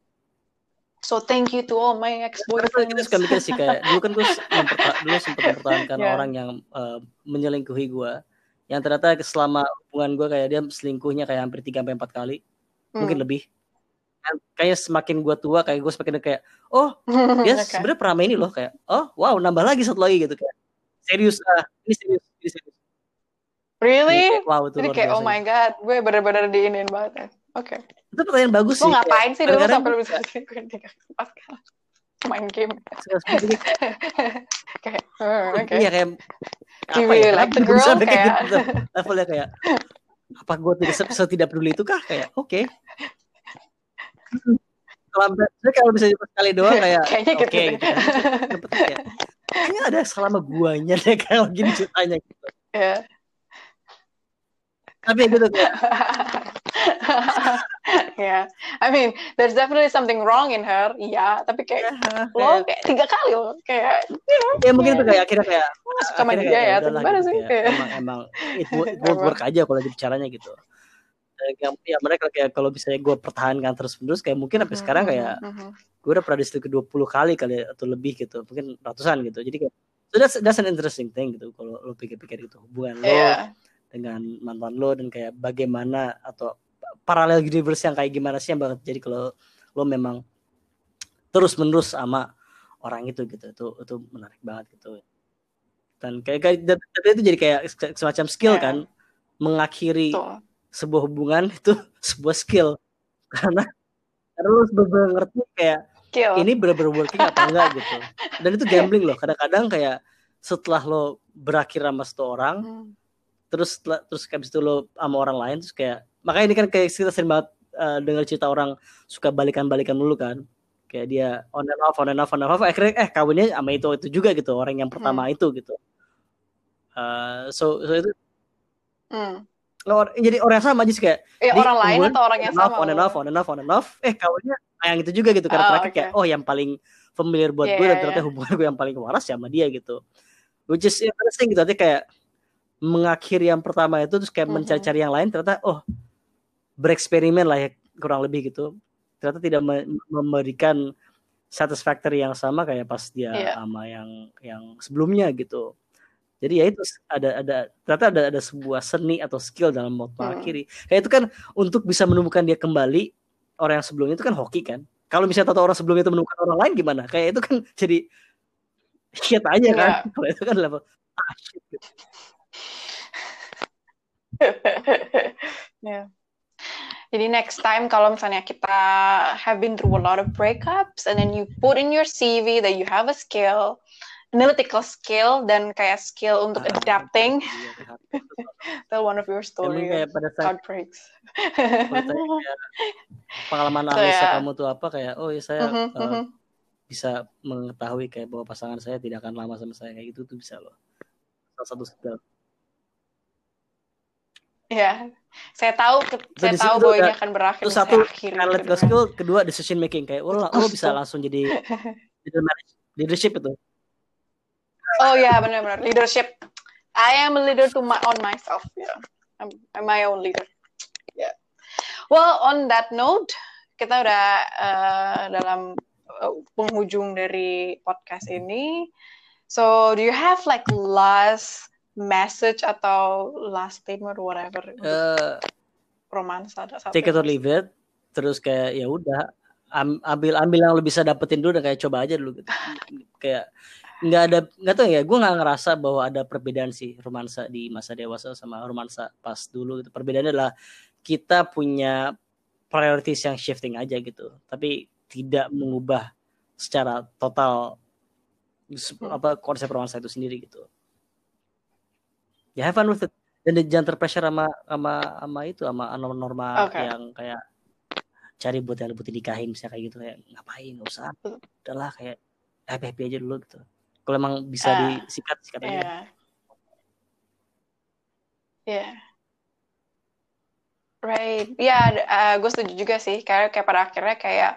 So thank you to all my ex Karena kita boyfriends suka mikir sih kayak dulu kan gue [LAUGHS] dulu sempat mempertahankan Yeah. orang yang eh, menyelingkuhi gue yang ternyata selama hubungan gue kayak dia selingkuhnya kayak hampir 3 sampai 4 kali. Mungkin Hmm. lebih Kan kayaknya semakin gue tua kayak gue semakin kayak oh [LAUGHS] dia Oke. sebenarnya pernah main ini loh kayak oh wow nambah lagi satu lagi gitu kayak serius ah ini serius ini serius Jadi really kayak, wow itu jadi kayak oh my god gue bener-bener diinin banget ya oke itu pertanyaan bagus Lo sih kayak ngapain sih dulu sampai lu bisa empat kali? [LAUGHS] Main game. [LAUGHS] Kayak, eh, oke. iya kayak apa ya like the girl? kayak Kayak, gitu levelnya kayak apa gue tidak se- setidak peduli itu kah kayak oke kalau saya kalau bisa cuma sekali doang kayak [LAUGHS] Kayaknya gitu gitu kayaknya ada selama guanya deh kalau gini ceritanya gitu ya. tapi ya gitu kayak [LAUGHS] yeah. I mean, there's definitely something wrong in her. Iya, tapi kayak ya, lo kayak tiga kali lo kayak you know, ya mungkin tuh kayak, akhirnya kayak suka sama dia ya, gimana gitu sih? kayak Kayak, emang emang it, wo- it [LAUGHS] won't work aja kalau bicaranya gitu Eh, yang ya mereka kayak kalau misalnya gue pertahankan terus menerus kayak mungkin sampai sekarang kayak gue udah pernah diselingkuh 20 kali kali atau lebih gitu mungkin ratusan gitu jadi kayak so that's, that's an interesting thing gitu kalau lo pikir-pikir gitu hubungan lo Iya. dengan mantan lo dan kayak bagaimana atau paralel universe yang kayak gimana sih yang bakal jadi kalau lo memang terus menerus sama orang itu gitu itu itu menarik banget gitu dan kayak, kayak dan itu jadi kayak semacam skill Iya. kan mengakhiri Tuh. Sebuah hubungan itu [LAUGHS] sebuah skill. Karena lo benar ngerti kayak Kill. ini bener-bener working apa enggak gitu. Dan itu gambling loh. Kadang-kadang kayak setelah lo berakhir sama satu orang Hmm. terus setelah- terus habis itu lo sama orang lain terus kayak makanya ini kan kayak kita sering banget uh, dengar cerita orang suka balikan-balikan dulu kan. Kayak dia on and off on and off on and off. Akhirnya eh kawinnya sama itu itu juga gitu orang yang pertama itu gitu. Uh, so, so itu Hmm. Lo- jadi orang yang sama aja sih kayak Ya, orang lain atau orang yang sama? on and off on and off on and off eh kawinnya yang itu juga gitu karena Oh, terakhir kayak oke. oh yang paling familiar buat Iya, gue dan iya, ternyata iya. hubungan gue yang paling waras ya sama dia gitu which is interesting gitu artinya kayak mengakhiri yang pertama itu terus kayak Mhm. mencari-cari yang lain ternyata oh bereksperimen lah ya kurang lebih gitu ternyata tidak me- memberikan satisfactory yang sama kayak pas dia Iya. sama yang yang sebelumnya gitu jadi ya itu ada ada ternyata ada ada sebuah seni atau skill dalam mau Hmm. mengakhiri kayak itu kan untuk bisa menemukan dia kembali orang yang sebelumnya itu kan hoki kan kalau misalnya tahu orang sebelumnya itu menemukan orang lain gimana kayak itu kan [LAUGHS] jadi shit aja kan Iya. kalau itu kan level ah shit. [LAUGHS] Ya. Jadi next time kalau misalnya kita have been through a lot of breakups and then you put in your CV that you have a skill, analytical skill dan kayak skill untuk Ah, adapting, iya, kan. [LAUGHS] tell one of your Emang stories kayak pada saat [LAUGHS] kayak pengalaman So, kamu tuh apa kayak oh ya saya Mhm, eh, mhm. bisa mengetahui kayak bahwa pasangan saya tidak akan lama sama saya kayak gitu tuh bisa loh salah satu skill Ya, saya tahu, Itu saya tahu bahwa ini akan berakhir. Itu satu analytical skill, kedua decision making kayak lo, lo [LAUGHS] bisa langsung jadi leadership itu. Oh ya, benar-benar leadership. I am a leader to my on myself. Yeah, I'm, I'm my own leader. Yeah. Well, on that note, kita udah uh, dalam uh, penghujung dari podcast ini. So, do you have like last message atau last statement or whatever? Eh, romansa ada satu. take it or leave it. Terus kayak ya udah am- ambil ambil yang lo bisa dapetin dulu dan kayak coba aja dulu gitu. kayak nggak ada nggak tahu ya gue nggak ngerasa bahwa ada perbedaan sih romansa di masa dewasa sama romansa pas dulu gitu. Perbedaannya adalah kita punya priorities yang shifting aja gitu tapi tidak mengubah secara total apa konsep romansa itu sendiri gitu. Ya have fun with it. Dan jangan terpressure sama sama sama itu sama norma-norma Oke. yang kayak cari buat yang buat dinikahin misalnya kayak gitu kayak ngapain nggak usah udahlah kayak happy happy aja dulu gitu kalau emang bisa Ah, disikat sikat aja Yeah. Yeah. Right. Ya, gue setuju juga sih. Kayak kayak pada akhirnya kayak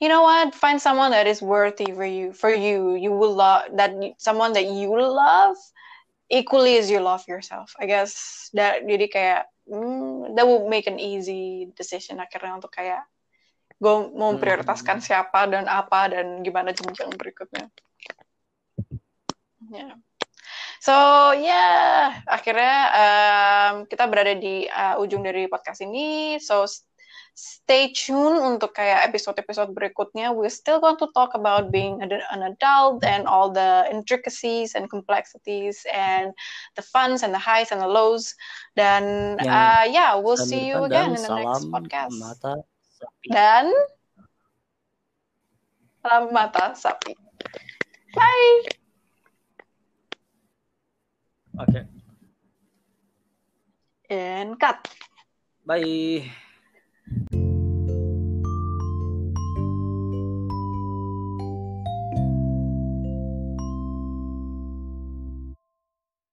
you know what? Find someone that is worthy for you. For you, you will love that someone that you love equally as you love yourself. I guess that jadi kayak hmm, that will make an easy decision akhirnya untuk kayak gue mau Hmm. memprioritaskan siapa dan apa dan gimana jenjang berikutnya. Ya. So ya yeah, akhirnya um, kita berada di uh, ujung dari podcast ini. So stay tune untuk kayak episode-episode berikutnya. We still going to talk about being an adult and all the intricacies and complexities and the funs and the highs and the lows. Dan Yang uh, yeah, we'll Dan see you again dan in the next salam podcast. mata sapi Dan salam mata sapi. Bye. Oke And cut. bye